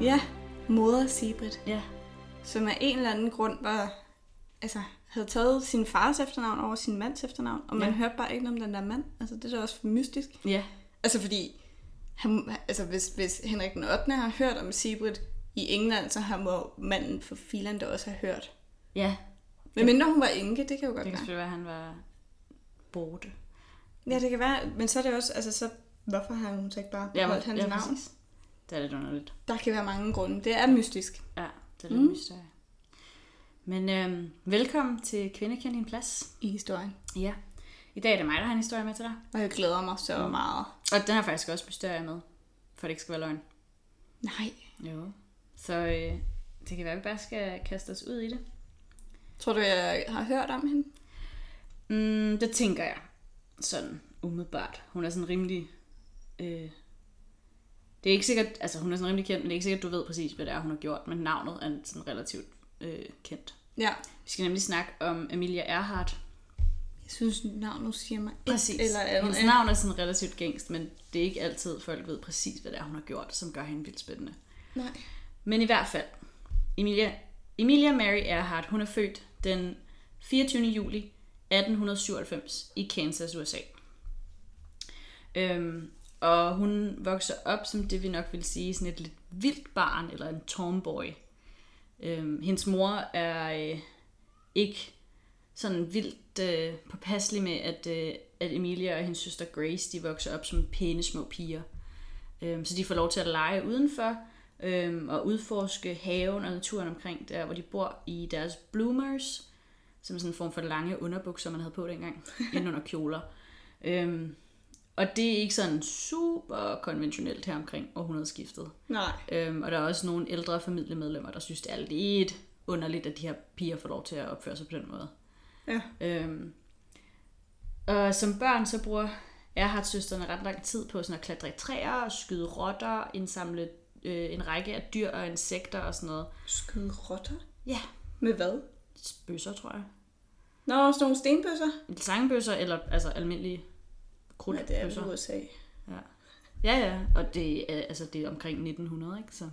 Ja, moder Sibrit, Ja. som af en eller anden grund var, altså, havde taget sin fars efternavn over sin mands efternavn, og man Ja. hørte bare ikke noget om den der mand. Altså, det er da også mystisk. Ja. Altså, fordi han, altså, hvis, hvis Henrik den 8. har hørt om Sibrit i England, så har må manden for filan da også have hørt. Ja. Men mindre hun var enke, det kan jo godt Det kan være. selvfølgelig være, at han var borte. Ja, det kan være, men så er det også, altså, så, hvorfor har hun så ikke bare beholdt hans navn? præcis. Det er lidt underligt. Der kan være mange grunde. Det er mystisk. Ja, det er lidt Mm. mysterie. Men øhm, velkommen til Kvinde kend din plads. i historien. Ja. I dag er det mig, der har en historie med til dig. Og jeg glæder mig så Mm. meget. Og den har faktisk også mysterie med, for det ikke skal være løgn. Nej. Jo. Så øh, det kan være, at vi bare skal kaste os ud i det. Tror du, jeg har hørt om hende? Mm, det tænker jeg. Sådan umiddelbart. Hun er sådan rimelig... Øh, det er ikke sikkert... Altså, hun er sådan rimelig kendt, men det er ikke sikkert, du ved præcis, hvad det er, hun har gjort. Men navnet er sådan relativt øh, kendt. Ja. Vi skal nemlig snakke om Emilia Earhart. Jeg synes, navnet siger mig Præcis. et eller andet. Hendes navn er sådan relativt gængst, men det er ikke altid, folk ved præcis, hvad det er, hun har gjort, som gør hende vildt spændende. Nej. Men i hvert fald, Emilia, Emilia Mary Earhart, hun er født den 24. juli 1897 i Kansas, USA. Øhm, og hun vokser op som det, vi nok vil sige, sådan et lidt vildt barn, eller en tomboy. Øhm, hendes mor er øh, ikke sådan vildt øh, påpasselig med, at, øh, at Emilia og hendes søster Grace, de vokser op som pæne små piger. Øhm, så de får lov til at lege udenfor, øhm, og udforske haven og naturen omkring der, hvor de bor i deres bloomers, som er sådan en form for lange underbukser, man havde på dengang, ind under kjoler. Øhm, og det er ikke sådan super konventionelt her omkring århundredeskiftet. Nej. Øhm, og der er også nogle ældre familiemedlemmer, der synes, det er lidt underligt, at de her piger får lov til at opføre sig på den måde. Ja. Øhm, og som børn, så bruger Erhardt søsterne ret lang tid på sådan at klatre i træer, skyde rotter, indsamle øh, en række af dyr og insekter og sådan noget. Skyde rotter? Ja, Med hvad? bøsser, tror jeg. Nå, sådan nogle stenbøsser? Sangbøsser eller altså almindelige Nej, det er USA. Ja. ja, ja, og det er, altså, det er omkring 1900, ikke? Så,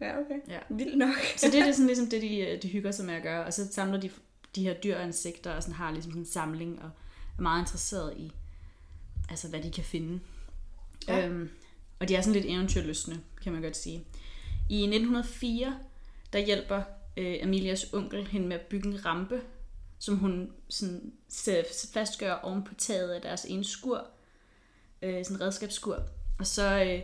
Ja, okay. ja. Vildt nok. Så det er sådan, ligesom det, de, øh, de hygger sig med at gøre. Og så samler de de her dyr og insekter og sådan har ligesom sådan en samling og er meget interesseret i, altså hvad de kan finde. Ja. Ja. Øhm, og de er sådan lidt eventyrlystne, kan man godt sige. I 1904, der hjælper øh, Amelias onkel hende med at bygge en rampe, som hun sådan fastgør oven på taget af deres ene skur, øh, sådan en redskabsskur. Og så øh,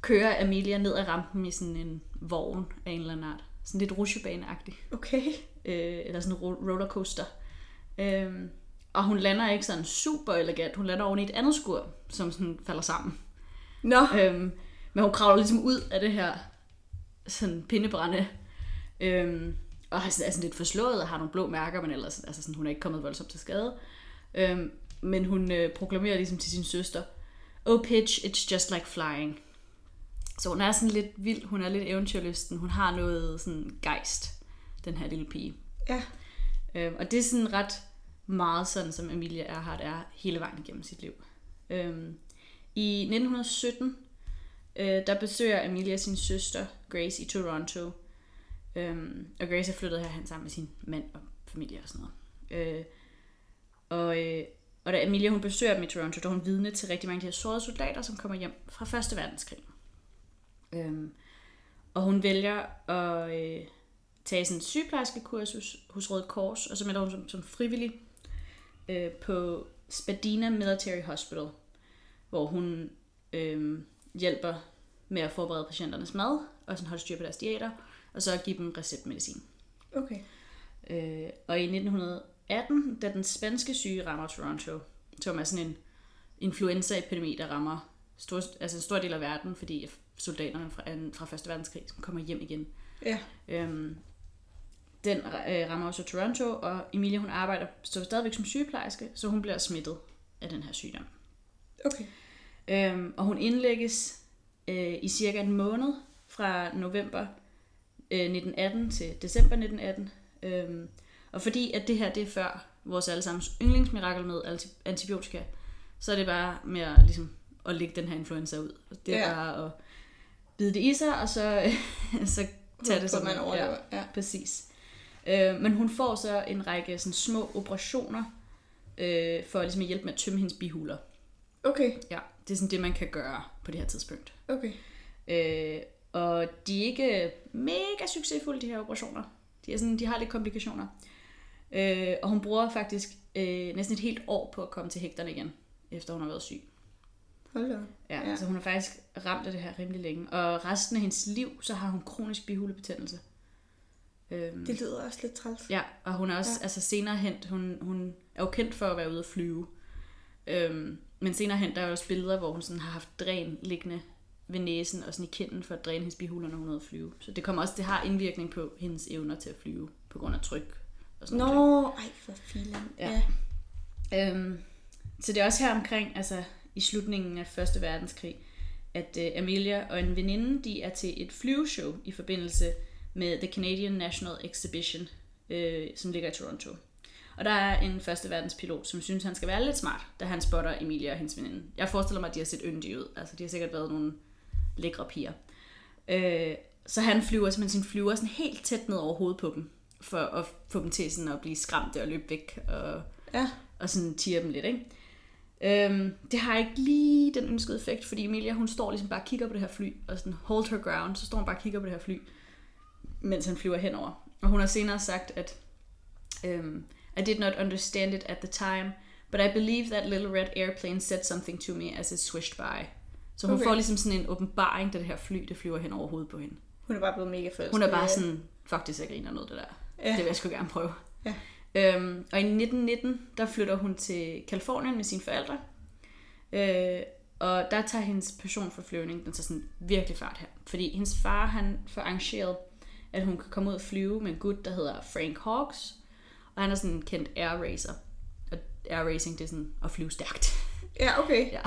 kører Amelia ned ad rampen i sådan en vogn af en eller anden art. Sådan lidt rutsjebane-agtig. Okay. Øh, eller sådan en ro- rollercoaster. Øhm, og hun lander ikke sådan super elegant. Hun lander oven i et andet skur, som sådan falder sammen. Nå. Øhm, men hun kravler ligesom ud af det her sådan pindebrænde. Øhm, og er sådan, lidt forslået og har nogle blå mærker, men ellers altså sådan, hun er ikke kommet voldsomt til skade. Øhm, men hun øh, proklamerer ligesom til sin søster, Oh pitch, it's just like flying. Så hun er sådan lidt vild, hun er lidt eventyrlysten, hun har noget sådan gejst, den her lille pige. Ja. Øhm, og det er sådan ret meget sådan, som Emilia Earhart er hele vejen igennem sit liv. Øhm, I 1917, øh, der besøger Emilia sin søster Grace i Toronto. Øhm, og Grace er flyttet herhen sammen med sin mand og familie og sådan noget. Øh, og, øh, og da Emilia hun besøger dem i Toronto, der er hun vidne til rigtig mange af de her sårede soldater, som kommer hjem fra Første Verdenskrig. Øhm, og hun vælger at øh, tage sådan en sygeplejerskekursus hos Røde Kors, og så melder hun som, som frivillig øh, på Spadina Military Hospital, hvor hun øh, hjælper med at forberede patienternes mad, og sådan holde styr på deres diæter, og så give dem receptmedicin. Okay. Øh, og i 1918, da den spanske syge rammer Toronto, som er sådan en influenzaepidemi, der rammer stor, altså en stor del af verden, fordi soldaterne fra, fra Første Verdenskrig som kommer hjem igen. Ja. Øhm, den øh, rammer også Toronto, og Emilia hun arbejder så stadigvæk som sygeplejerske, så hun bliver smittet af den her sygdom. Okay. Øhm, og hun indlægges øh, i cirka en måned fra november øh, 1918 til december 1918. Øhm, og fordi at det her det er før vores allesammens yndlingsmirakel med anti- antibiotika, så er det bare med at, ligesom, at lægge den her influenza ud. Det er Ja. ja. bare at bide det i sig, og så, så tage det så som man overlever. Ja. Præcis. Øh, men hun får så en række sådan, små operationer, øh, for ligesom at hjælpe med at tømme hendes bihuler. Okay, Ja, det er sådan det, man kan gøre på det her tidspunkt. okay. Øh, og de er ikke mega succesfulde, de her operationer. De, er sådan, de har lidt komplikationer. Øh, og hun bruger faktisk øh, næsten et helt år på at komme til hægterne igen, efter hun har været syg. Hold da. Ja, Ja. Så hun har faktisk ramt af det her rimelig længe. Og resten af hendes liv, så har hun kronisk bihulepetændelse. Øhm, Det lyder også lidt træls. Ja, og hun er også, ja. altså senere hen, hun, hun er jo kendt for at være ude at flyve. Øhm, men senere hen, der er jo også billeder, hvor hun sådan har haft dræn liggende ved næsen og sådan i kinden for at dræne hendes bihuler, når hun er ude at flyve. Så det kommer også, det har indvirkning på hendes evner til at flyve, på grund af tryk og sådan noget. Nå, ej for filan. Ja. Øhm, så det er også her omkring, altså i slutningen af Første Verdenskrig, at øh, Amelia og en veninde, de er til et flyveshow i forbindelse med The Canadian National Exhibition, øh, som ligger i Toronto. Og der er en første verdenspilot, som synes, han skal være lidt smart, da han spotter Emilia og hendes veninde. Jeg forestiller mig, at de har set yndige ud. Altså, de har sikkert været nogle lækre piger. Øh, så han flyver simpelthen sin flyver sådan helt tæt ned over hovedet på dem, for at få dem til sådan at blive skræmte og løbe væk og Ja. og sådan tiger dem lidt, ikke? Øhm, det har ikke lige den ønskede effekt, fordi Emilia, hun står ligesom bare og kigger på det her fly, og sådan hold her ground, så står hun bare og kigger på det her fly, mens han flyver henover. Og hun har senere sagt, at um, I did not understand it at the time, but I believe that little red airplane said something to me as it swished by. Så hun Okay. får ligesom sådan en åbenbaring, da det her fly, det flyver hen over hovedet på hende. Hun er bare blevet mega forelsket. Hun er bare sådan, faktisk jeg griner noget det der. Ja. Det vil jeg sgu gerne prøve. Ja. Øhm, og i 1919, der flytter hun til Kalifornien med sine forældre. Øh, og der tager hendes passion for flyvning, den tager sådan virkelig fart her. Fordi hendes far, han får arrangeret, at hun kan komme ud og flyve med en gut, der hedder Frank Hawks. Og han er sådan en kendt air racer. Og air racing, det er sådan at flyve stærkt. Ja, okay. ja,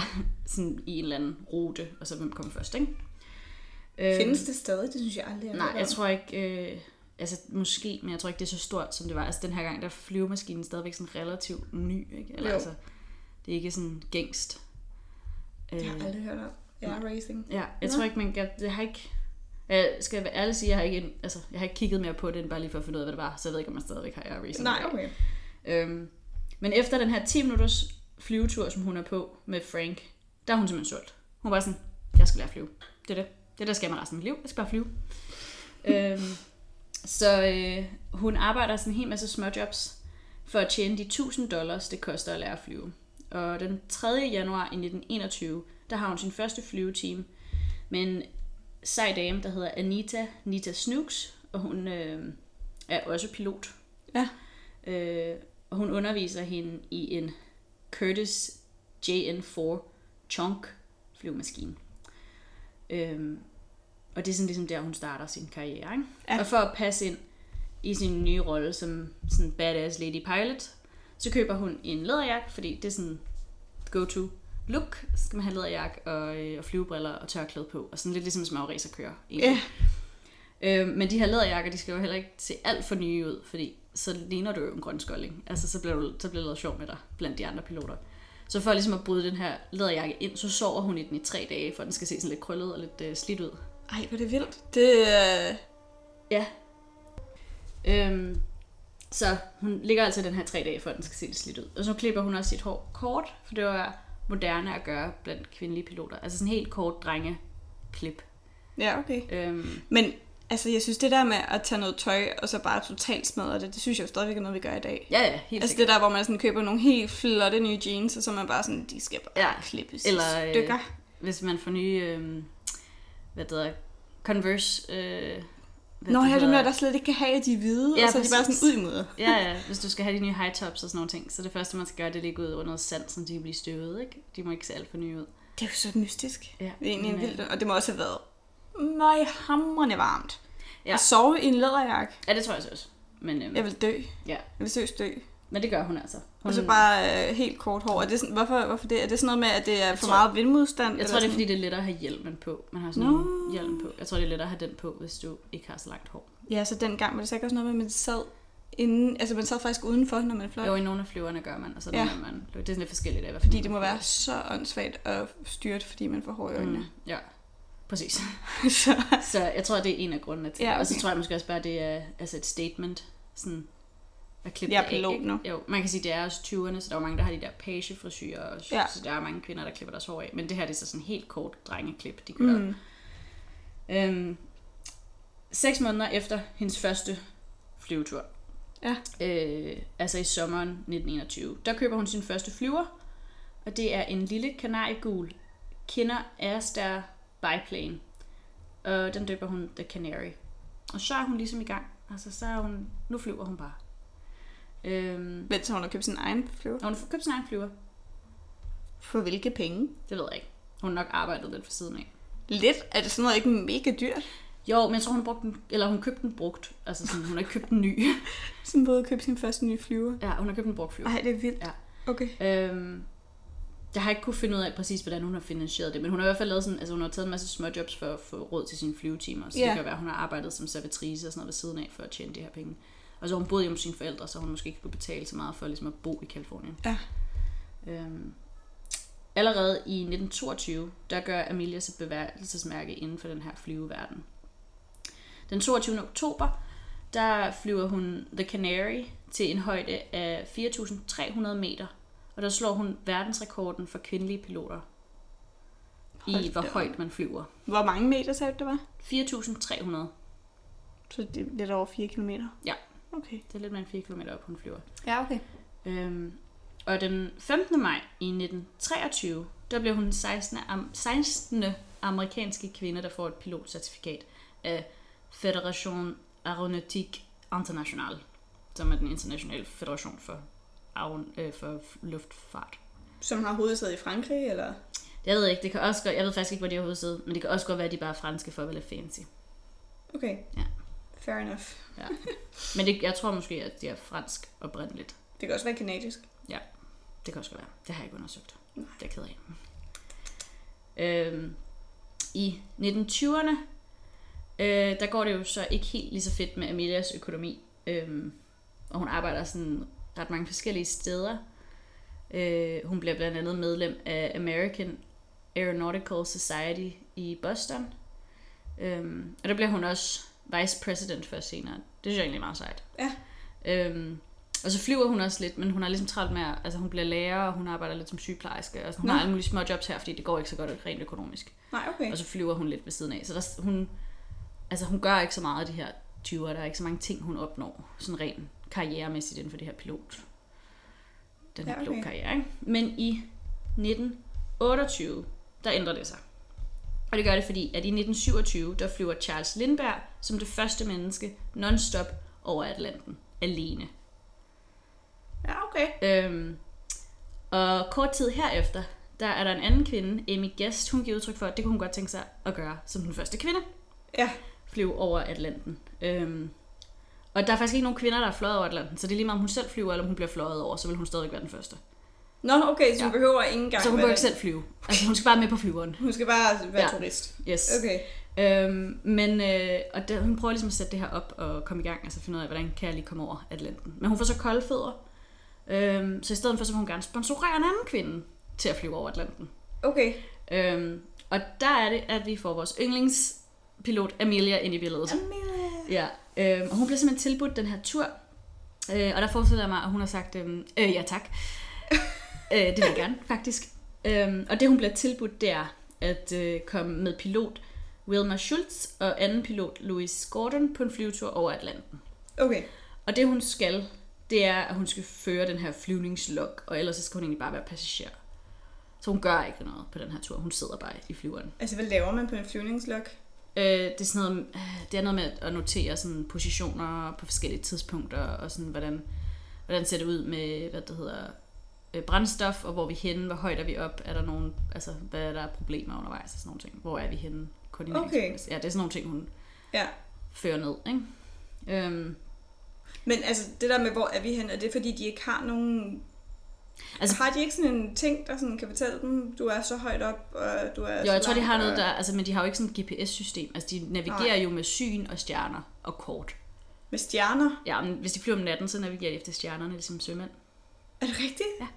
sådan i en eller anden rute, og så hvem kommer først, ikke? Øhm, Findes det stadig? Det synes jeg aldrig, jeg Nej, jeg tror ikke, øh, altså måske, men jeg tror ikke, det er så stort, som det var. Altså den her gang, der er flyvemaskinen stadigvæk sådan relativt ny, ikke? Eller Jo. altså, det er ikke sådan gængst. Øh, Jeg har aldrig hørt om air racing. ja, jeg Nå. tror ikke, man kan, det har ikke, jeg skal være ærlig sige, jeg har ikke, altså, jeg har ikke kigget mere på det, end bare lige for at finde ud af, hvad det var, så jeg ved ikke, om man stadigvæk har air racing. Nej, okay. Øhm, men efter den her 10 minutters flyvetur, som hun er på med Frank, der er hun simpelthen solgt. Hun var sådan, jeg skal lære at flyve. Det er det. Det er der skal jeg med resten af mit liv. Jeg skal bare flyve. øhm, så øh, hun arbejder sådan en hel masse småjobs for at tjene de 1000 dollars, det koster at lære at flyve. Og den 3. januar i 1921, der har hun sin første flyveteam med en sej dame, der hedder Anita Nita Snooks, og hun øh, er også pilot. Ja. Øh, og hun underviser hende i en Curtis JN4 Chunk flyvemaskine. Øhm, og det er sådan ligesom der, hun starter sin karriere. Ikke? Ja. Og for at passe ind i sin nye rolle som sådan badass lady pilot, så køber hun en læderjakke, fordi det er sådan go-to look. Så skal man have læderjakke og, øh, og flyvebriller og tørklæde på. Og sådan lidt ligesom som kører. Ja. Øh, men de her læderjakker, de skal jo heller ikke se alt for nye ud, fordi så ligner du jo en grøn skolding. Altså, så bliver, du, så bliver det lavet sjov med dig blandt de andre piloter. Så for ligesom at bryde den her læderjakke ind, så sover hun i den i tre dage, for den skal se sådan lidt krøllet og lidt øh, slidt ud. Ej, hvor er det vildt. Det øh, Ja. Øhm, så hun ligger altså den her tre dage, for den skal se lidt slidt ud. Og så klipper hun også sit hår kort, for det var moderne at gøre blandt kvindelige piloter. Altså sådan en helt kort drengeklip. Ja, okay. Øhm, Men altså, jeg synes, det der med at tage noget tøj, og så bare totalt smadre det, det synes jeg jo stadigvæk er noget, vi gør i dag. ja, ja, helt Altså sikkert. det der, hvor man sådan køber nogle helt flotte nye jeans, og så er man bare sådan, de skal bare Ja. klippes Eller, i øh, stykker. Hvis man får nye, øhm, hvad det hedder, Converse... Øh, hvad Nå, det ja, med, der slet ikke kan have, at de er hvide, Ja, og så er de bare sådan ud i mudder. Ja, ja, hvis du skal have de nye high tops og sådan nogle ting, så det første, man skal gøre, det er at ligge ud under noget sand, så de kan blive støvet, ikke? De må ikke se alt for nye ud. Det er jo så mystisk. Ja, Det er egentlig men, øh, vildt, og det må også have været møghamrende varmt. Ja. At sove i en læderjakke. Ja, det tror jeg så også. Men, øhm, Jeg vil dø. ja. Jeg vil seriøst dø. Men det gør hun altså. Hun, Og så bare øh, helt kort hår. Er det sådan, hvorfor, hvorfor det? Er det sådan noget med, at det er for tror- meget vindmodstand? jeg tror, det er, fordi det er lettere at have hjelmen på. Man har sådan Nå. en hjelm på. Jeg tror, det er lettere at have den på, hvis du ikke har så langt hår. Ja, så den gang var det sikkert også noget med, at man sad inden, altså man sad faktisk udenfor, når man fløj. Jo, i nogle af flyverne gør man, og så Ja. ja. man, det er sådan lidt forskelligt af, hvad Fordi det må være så åndssvagt at styrt, fordi man får hår i øjnene. Mm, ja, præcis. så, Så jeg tror, det er en af grundene til Ja, det. Og så okay. tror jeg måske også bare, det er altså et statement, sådan at klippe Jeg er af, pilot ikke? nu. Jo, man kan sige, det er også 20'erne, så der er mange, der har de der pagefrisyrer også, Ja. så der er mange kvinder, der klipper deres hår af. Men det her, det er så sådan helt kort drengeklip, de kører. Mm. Øhm, seks måneder efter hendes første flyvetur, Ja. øh, altså i sommeren 1921, der køber hun sin første flyver, og det er en lille kanariegul Kinder Airstar biplane, og den døber hun The Canary. Og så er hun ligesom i gang. Altså, så er hun, nu flyver hun bare. Øhm, Vent, så hun har købt sin egen flyver. hun har købt sin egen flyver. For hvilke penge? Det ved jeg ikke. Hun har nok arbejdet lidt for siden af. Lidt? Er det sådan noget ikke mega dyrt? Jo, men jeg tror, hun, brugte den, eller hun købte den brugt. Altså sådan, hun har ikke købt den ny. Sådan både at købe sin første nye flyver. ja, hun har købt en brugt flyver. Ej, det er vildt. Ja. Okay. Øhm, jeg har ikke kunne finde ud af præcis, hvordan hun har finansieret det, men hun har i hvert fald lavet sådan, altså hun har taget en masse småjobs for at få råd til sine flyvetimer, så Ja. det kan være, at hun har arbejdet som servitrice og sådan noget ved siden af for at tjene de her penge. Og så hun boet hjemme hos sine forældre, så hun måske ikke kunne betale så meget for ligesom at bo i Kalifornien. Ja. Øhm, allerede i 1922, der gør Amelia sit bevægelsesmærke inden for den her flyveverden. Den 22. oktober, der flyver hun The Canary til en højde af 4.300 meter, og der slår hun verdensrekorden for kvindelige piloter i, Hold hvor da op. højt man flyver. Hvor mange meter sagde du, det var? 4.300. Så det er lidt over 4 km. Ja. Okay. Det er lidt mere end 4 km op, hun flyver. Ja, okay. Øhm, og den 15. maj i 1923, der blev hun den 16. Am- 16. amerikanske kvinde, der får et pilotcertifikat af Federation Aeronautique Internationale, som er den internationale federation for, øh, for luftfart. Som har hovedsæde i Frankrig, eller? Jeg ved ikke, det kan også godt, jeg ved faktisk ikke, hvor de har hovedsæde, men det kan også godt være, at de bare er franske for at være fancy. Okay. Ja. Fair enough. Ja. Men det, jeg tror måske, at de er fransk oprindeligt. Det kan også være kanadisk. Det kan også være. Det har jeg ikke undersøgt. Det er jeg ked af. Øhm, I 1920'erne, øh, der går det jo så ikke helt lige så fedt med Amelias økonomi. Øhm, og hun arbejder sådan ret mange forskellige steder. Øh, hun bliver blandt andet medlem af American Aeronautical Society i Boston. Øhm, og der bliver hun også vice president for senere. Det synes jeg egentlig er meget sejt. Ja. Øhm, og så flyver hun også lidt, men hun har ligesom travlt med, at, altså hun bliver lærer, og hun arbejder lidt som sygeplejerske, og så hun Nå. har alle mulige små jobs her, fordi det går ikke så godt rent økonomisk. Nej, okay. Og så flyver hun lidt ved siden af. Så der, hun, altså hun gør ikke så meget af de her 20'er, der er ikke så mange ting, hun opnår, sådan rent karrieremæssigt inden for det her pilot. Den her Ja, okay. pilotkarriere, ikke? Men i 1928, der ændrer det sig. Og det gør det, fordi at i 1927, der flyver Charles Lindbergh som det første menneske non-stop over Atlanten, alene. Ja, okay. Øhm, og kort tid herefter, der er der en anden kvinde, Amy Guest, hun giver udtryk for, at det kunne hun godt tænke sig at gøre som den første kvinde. Ja. Flyve over Atlanten. Øhm, og der er faktisk ikke nogen kvinder, der er fløjet over Atlanten, så det er lige meget, om hun selv flyver, eller om hun bliver fløjet over, så vil hun stadig være den første. Nå, okay, så hun Ja. behøver ikke engang så hun behøver ikke selv flyve. Altså hun skal bare med på flyveren. Hun skal bare være Ja. turist. Yes. Okay. Øhm, men øh, og der, hun prøver ligesom at sætte det her op og komme i gang, altså finde ud af, hvordan kan jeg lige komme over Atlanten. Men hun får så kolde fødder, øhm, så i stedet for, så vil hun gerne sponsorere en anden kvinde til at flyve over Atlanten. Okay. Øhm, og der er det, at vi får vores yndlingspilot Amelia ind i billedet. Amelia. Ja, øhm, og hun bliver simpelthen tilbudt den her tur. Øh, og der forestiller jeg mig, at hun har sagt, øhm, øh, ja tak. øh, det vil jeg gerne, faktisk. Øhm, og det hun bliver tilbudt, det er at øh, komme med pilot Wilma Schultz og anden pilot Louis Gordon på en flyvetur over Atlanten. Okay. Og det hun skal, det er, at hun skal føre den her flyvningslog, og ellers så skal hun egentlig bare være passager. Så hun gør ikke noget på den her tur. Hun sidder bare i flyveren. Altså, hvad laver man på en flyvningslog? Øh, det, er sådan noget, øh, det er noget med at notere sådan positioner på forskellige tidspunkter, og sådan, hvordan, hvordan ser det ud med, hvad det hedder, øh, brændstof, og hvor er vi henne, hvor højt er vi op, er der nogen, altså, hvad er der problemer undervejs, og sådan nogle ting. Hvor er vi henne koordineringsmæssigt. Ja, det er sådan nogle ting, hun Ja. fører ned, ikke? Øhm, Men altså, det der med, hvor er vi hen, er det fordi, de ikke har nogen... Altså- har de ikke sådan en ting, der sådan kan fortælle dem, du er så højt op, og du er jo, så jeg tror, de har noget og- der, altså, men de har jo ikke sådan et GPS-system. Altså, de navigerer Nej. jo med syn og stjerner og kort. Med stjerner. Ja, men hvis de flyver om natten, så navigerer de efter stjernerne, ligesom sømænd. Er det rigtigt?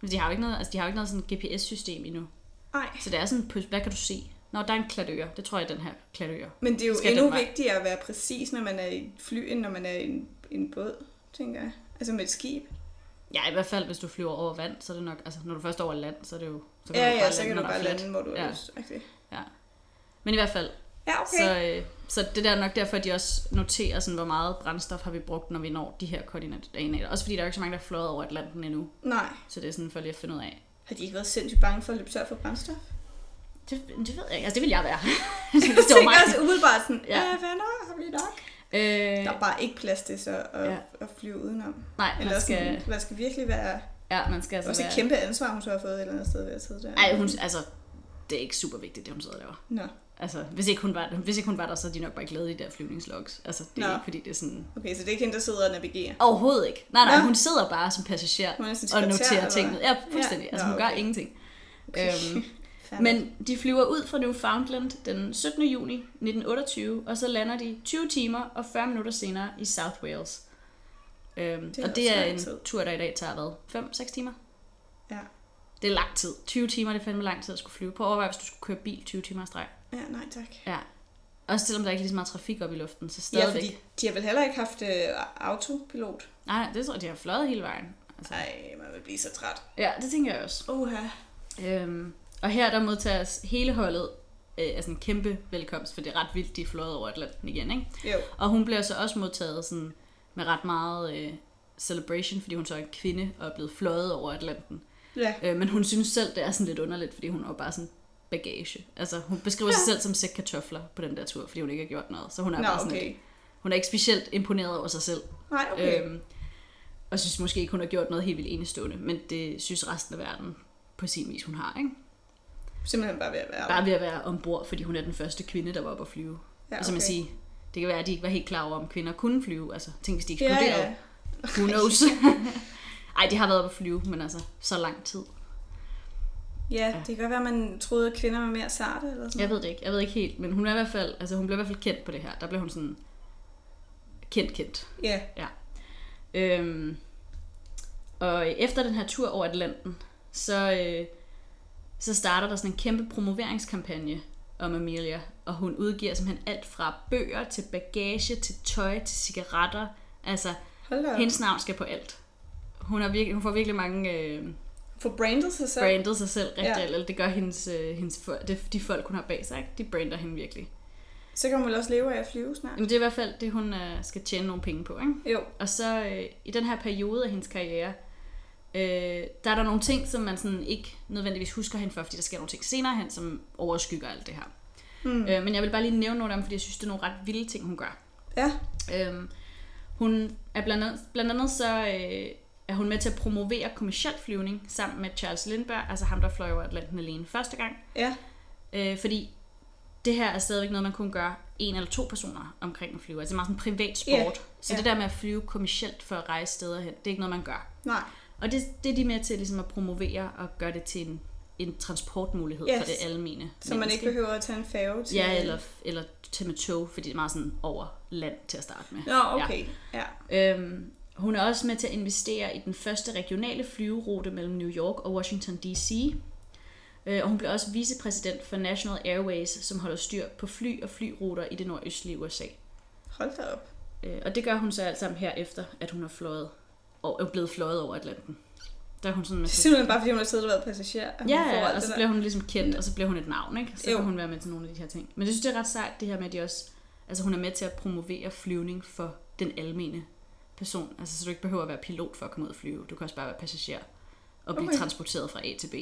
Men de har jo ikke noget, altså, de har jo ikke noget sådan GPS-system endnu. Nej. Så det er sådan, hvad kan du se? Nå, der er en klatøre. Det tror jeg, den her klatøre. Men det er jo Skal endnu vigtigere at være præcis, når man er i et fly, end når man er i en, en båd, tænker jeg. Altså med et skib. Ja, i hvert fald, hvis du flyver over vand, så er det nok... Altså, når du først er over land, så er det jo... Så Ja, ja, bare så kan du er bare lande, hvor du Ja. har lyst. Okay. Ja. Men i hvert fald, Ja, okay. så, øh, så det der er nok derfor, at de også noterer, sådan, hvor meget brændstof har vi brugt, når vi når de her koordinater. Også fordi der er jo ikke så mange, der er fløjet over Atlanten endnu. Nej. Så det er sådan for lige at finde ud af. Har de ikke været sindssygt bange for at løbe tør for brændstof? Det, det ved jeg ikke. Altså, det vil jeg være. Jeg det var tænker også umiddelbart sådan, Ja. ja, venner, har vi nok? Øh, Der er bare ikke plads til så at, Ja. at flyve udenom. nej, Eller man skal... sådan, der skal virkelig være ja, man skal altså også et være... kæmpe ansvar, hun så har fået et eller andet sted ved at sidde der. Ej, hun, altså, det er ikke super vigtigt, det hun sidder og laver. Nå, Altså, hvis ikke hun var, hvis ikke hun var der, så er de nok bare ikke lavet i de der flyvningslogs. Altså, det er Nå. ikke, fordi det er sådan... okay, så det er ikke hende, der sidder og navigerer. Overhovedet ikke. Nej, nej, Nå. hun sidder bare som passager Hun er og noterer eller ting. hvad? Ja, fuldstændig. Ja. Altså, Nå, hun gør okay. ingenting. Okay. Øhm, Men de flyver ud fra Newfoundland den 17. juni 1928, og så lander de 20 timer og 40 minutter senere i South Wales. Øhm, Det og det er en tid. tur, der i dag tager hvad? 5-6 timer? Ja. Det er lang tid. 20 timer, det er fandme lang tid at skulle flyve. På overvej, hvis du skulle køre bil 20 timer i streg. Ja, nej tak. Ja. Også selvom der ikke er lige så meget trafik op i luften, så Ja, stadigvæk. fordi de har vel heller ikke haft øh, autopilot. Nej, det tror jeg, de har fløjet hele vejen. Altså, Nej, man vil blive så træt. ja, det tænker jeg også. Oha. Øhm, og her der modtages hele holdet øh, altså en kæmpe velkomst, for det er ret vildt, de er fløjet over Atlanten igen, ikke? Jo. Og hun bliver så også modtaget sådan, med ret meget øh, celebration, fordi hun så er en kvinde og er blevet fløjet over Atlanten. Ja. Øh, men hun synes selv, det er sådan lidt underligt, fordi hun er bare sådan bagage. Altså, hun beskriver sig selv som sæk kartofler på den der tur, fordi hun ikke har gjort noget. Så hun er Nå, bare sådan okay. lidt, hun er ikke specielt imponeret over sig selv. Nej, okay. Øhm, og synes måske ikke, hun har gjort noget helt vildt enestående, men det synes resten af verden på sin vis, hun har, ikke? Simpelthen bare ved at være Bare ved at være ombord, fordi hun er den første kvinde, der var oppe at flyve. Ja, Ja, okay. Så man sige, det kan være, at de ikke var helt klar over, om kvinder kunne flyve. Altså, tænk, hvis de Ja, eksploderede. ja. Who knows? Ej, de har været oppe at flyve, men altså, så lang tid. Ja, det kan godt være, at man troede, at kvinder var mere sarte eller sådan Jeg ved det ikke. Jeg ved ikke helt, men hun er i hvert fald, altså hun blev i hvert fald kendt på det her. Der blev hun sådan kendt, kendt. Ja, Øhm, og efter den her tur over Atlanten, så, øh, så starter der sådan en kæmpe promoveringskampagne om Amelia, og hun udgiver simpelthen alt fra bøger til bagage, til tøj, til cigaretter. Altså, hendes navn skal på alt. Hun, har virkelig, hun får virkelig mange øh, For brandet sig selv. brandet sig selv rigtig, Ja. eller det gør hendes, øh, hendes de folk, hun har bag sig, ikke? de brander hende virkelig. Så kan hun vel også leve af at flyve snart. Jamen, det er i hvert fald det, hun øh, skal tjene nogle penge på, ikke? Jo, Og så øh, i den her periode af hendes karriere, øh, der er der nogle ting, som man sådan ikke nødvendigvis husker hende for, fordi der sker nogle ting senere hen, som overskygger alt det her. Mm. Øh, men jeg vil bare lige nævne nogle af dem, fordi jeg synes, det er nogle ret vilde ting, hun gør. ja. Øhm, hun er blandt andet, blandt andet så øh, er hun med til at promovere kommersiel flyvning sammen med Charles Lindbergh, altså ham, der fløj over Atlanten alene første gang. Ja, Øh, fordi det her er stadigvæk noget, man kun gør en eller to personer omkring at flyve. Altså det er meget sådan en privat sport. Ja, Så ja. det der med at flyve kommercielt for at rejse steder hen, det er ikke noget, man gør. nej. Og det, det er de med til ligesom at promovere og gøre det til en, en transportmulighed yes. for det almene Så man ikke behøver at tage en færge til... Ja, eller, eller tage med tog, fordi det er meget sådan over land til at starte med. Nå, okay. Ja. ja. Øhm, hun er også med til at investere i den første regionale flyverute mellem New York og Washington D.C. Øh, og hun blev også vicepræsident for National Airways, som holder styr på fly og flyruter i det nordøstlige USA. Hold da op. Øh, og det gør hun så alt sammen her efter, at hun har fløjet og er blevet fløjet over Atlanten. Der er hun sådan Det er simpelthen bare, fordi hun har siddet og været passager. hun Ja, ja, og det så bliver hun ligesom kendt, og så bliver hun et navn, ikke? Så Jo. kan hun være med til nogle af de her ting. Men jeg synes, det er ret sejt, det her med, at de også... Altså, hun er med til at promovere flyvning for den almene person. Altså, så du ikke behøver at være pilot for at komme ud og flyve. Du kan også bare være passager og blive Okay. transporteret fra A til B.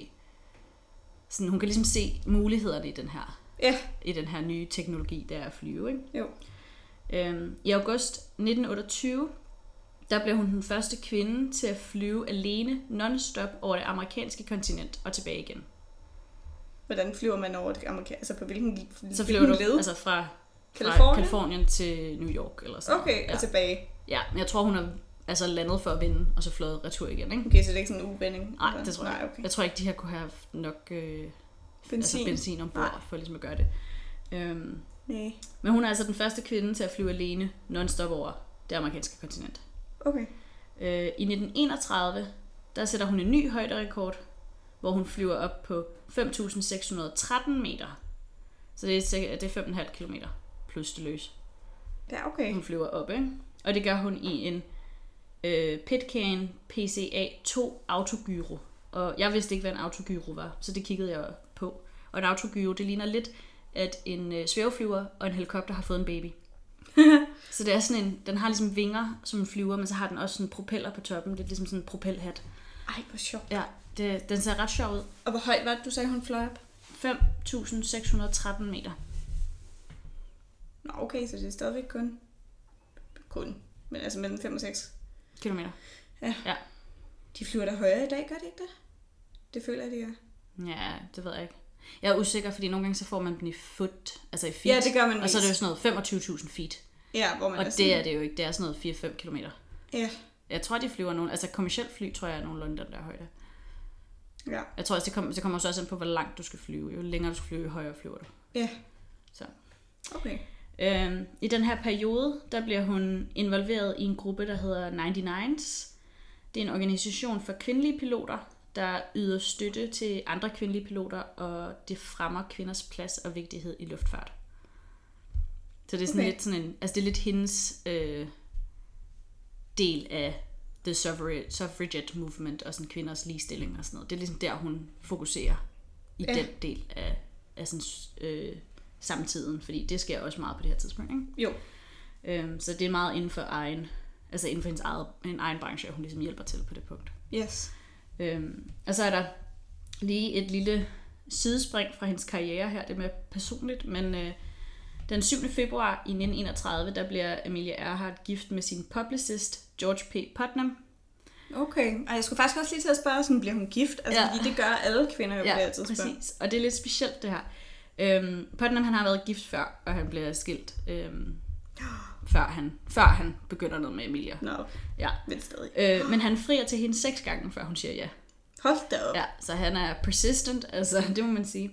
Sådan, hun kan ligesom se mulighederne i den her, Ja, i den her nye teknologi, der er at flyve, ikke? jo. Øhm, I august 1928, der blev hun den første kvinde til at flyve alene non-stop over det amerikanske kontinent og tilbage igen. Hvordan flyver man over det amerikanske? Altså på hvilken, Så flyver du led? altså fra, fra Californien? Kalifornien til New York eller sådan Okay, noget. og tilbage. Ja. ja, men jeg tror, hun har altså landet for at vinde, og så fløjet retur igen, ikke? Okay, så det er ikke sådan en uvending? Nej, det tror jeg Nej, ikke. okay. Jeg tror ikke, de her kunne have nok øh, Benzin. altså benzin ombord Nej. for ligesom at gøre det. Øhm, Nej. Men hun er altså den første kvinde til at flyve alene non-stop over det amerikanske kontinent. Okay. Øh, I 1931, der sætter hun en ny højderekord, hvor hun flyver op på 5.613 meter. Så det er, det er 5,5 km plus det løs. Ja, okay. Hun flyver op, ikke? Og det gør hun i en øh, Pitcairn PCA 2 autogyro. Og jeg vidste ikke, hvad en autogyro var, så det kiggede jeg på. Og en autogyro, det ligner lidt, at en øh, svæveflyver og en helikopter har fået en baby. så det er sådan en, den har ligesom vinger som en flyver, men så har den også sådan propeller på toppen. Det er ligesom sådan en propelhat. Ej, hvor sjovt. Ja, det, den ser ret sjov ud. Og hvor højt var det, du sagde, hun fløj op? 5.613 meter. Nå, okay, så det er stadigvæk kun... Kun. Men altså mellem 5 og 6. Kilometer. De flyver der højere i dag, gør de ikke det? Det føler jeg, de gør. Ja, det ved jeg ikke. Jeg er usikker, fordi nogle gange så får man den i foot, altså i feet. Ja, det gør man Og så er det jo sådan noget 25.000 feet. Ja, hvor man Og er det er det jo ikke. Det er sådan noget 4-5 kilometer. Ja, Jeg tror, de flyver nogle... Altså kommersielt fly, tror jeg, er nogenlunde den der højde. ja, Jeg tror også, det kommer, det kommer så også an på, hvor langt du skal flyve. Jo længere du skal flyve, jo højere flyver du. ja. Så. Okay. Øhm, I den her periode, der bliver hun involveret i en gruppe, der hedder 99's. Det er en organisation for kvindelige piloter, der yder støtte til andre kvindelige piloter, og det fremmer kvinders plads og vigtighed i luftfart. Så det er sådan Okay. lidt sådan en, altså det er lidt hendes øh, del af the suffragette, movement og sådan kvinders ligestilling og sådan noget. Det er ligesom der, hun fokuserer i Ja. den del af, af sådan, øh, samtiden, fordi det sker også meget på det her tidspunkt. Ikke? Jo. Øhm, så det er meget inden for egen, altså inden for hendes eget, en egen branche, at hun ligesom hjælper til på det punkt. Yes. Øhm, og så er der lige et lille sidespring fra hendes karriere her, det er mere personligt, men øh, den 7. februar i 1931, der bliver Amelia Earhart gift med sin publicist, George P. Putnam. Okay. Og jeg skulle faktisk også lige til at spørge, sådan, bliver hun gift? Altså, Ja. ja. fordi det gør alle kvinder jo på det her tidspunkt. præcis. Og det er lidt specielt det her. Øhm, Putnam han har været gift før, og han bliver skilt, øhm, før, han, før han begynder noget med Emilia. Nå, Ja. men stadig. Øh, men han frier til hende seks gange, før hun siger ja. Hold da op. Ja, så han er persistent, altså det må man sige.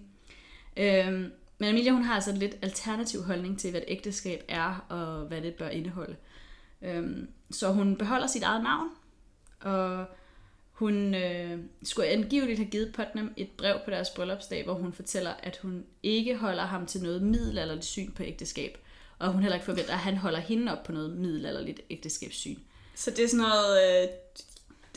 Øhm, men Emilia, hun har altså en lidt alternativ holdning til, hvad et ægteskab er, og hvad det bør indeholde. Øhm, så hun beholder sit eget navn, og hun øh, skulle angiveligt have givet Putnam et brev på deres bryllupsdag, hvor hun fortæller, at hun ikke holder ham til noget middelalderligt syn på ægteskab, og hun heller ikke forventer, at han holder hende op på noget middelalderligt ægteskabssyn. Så det er sådan noget... Øh,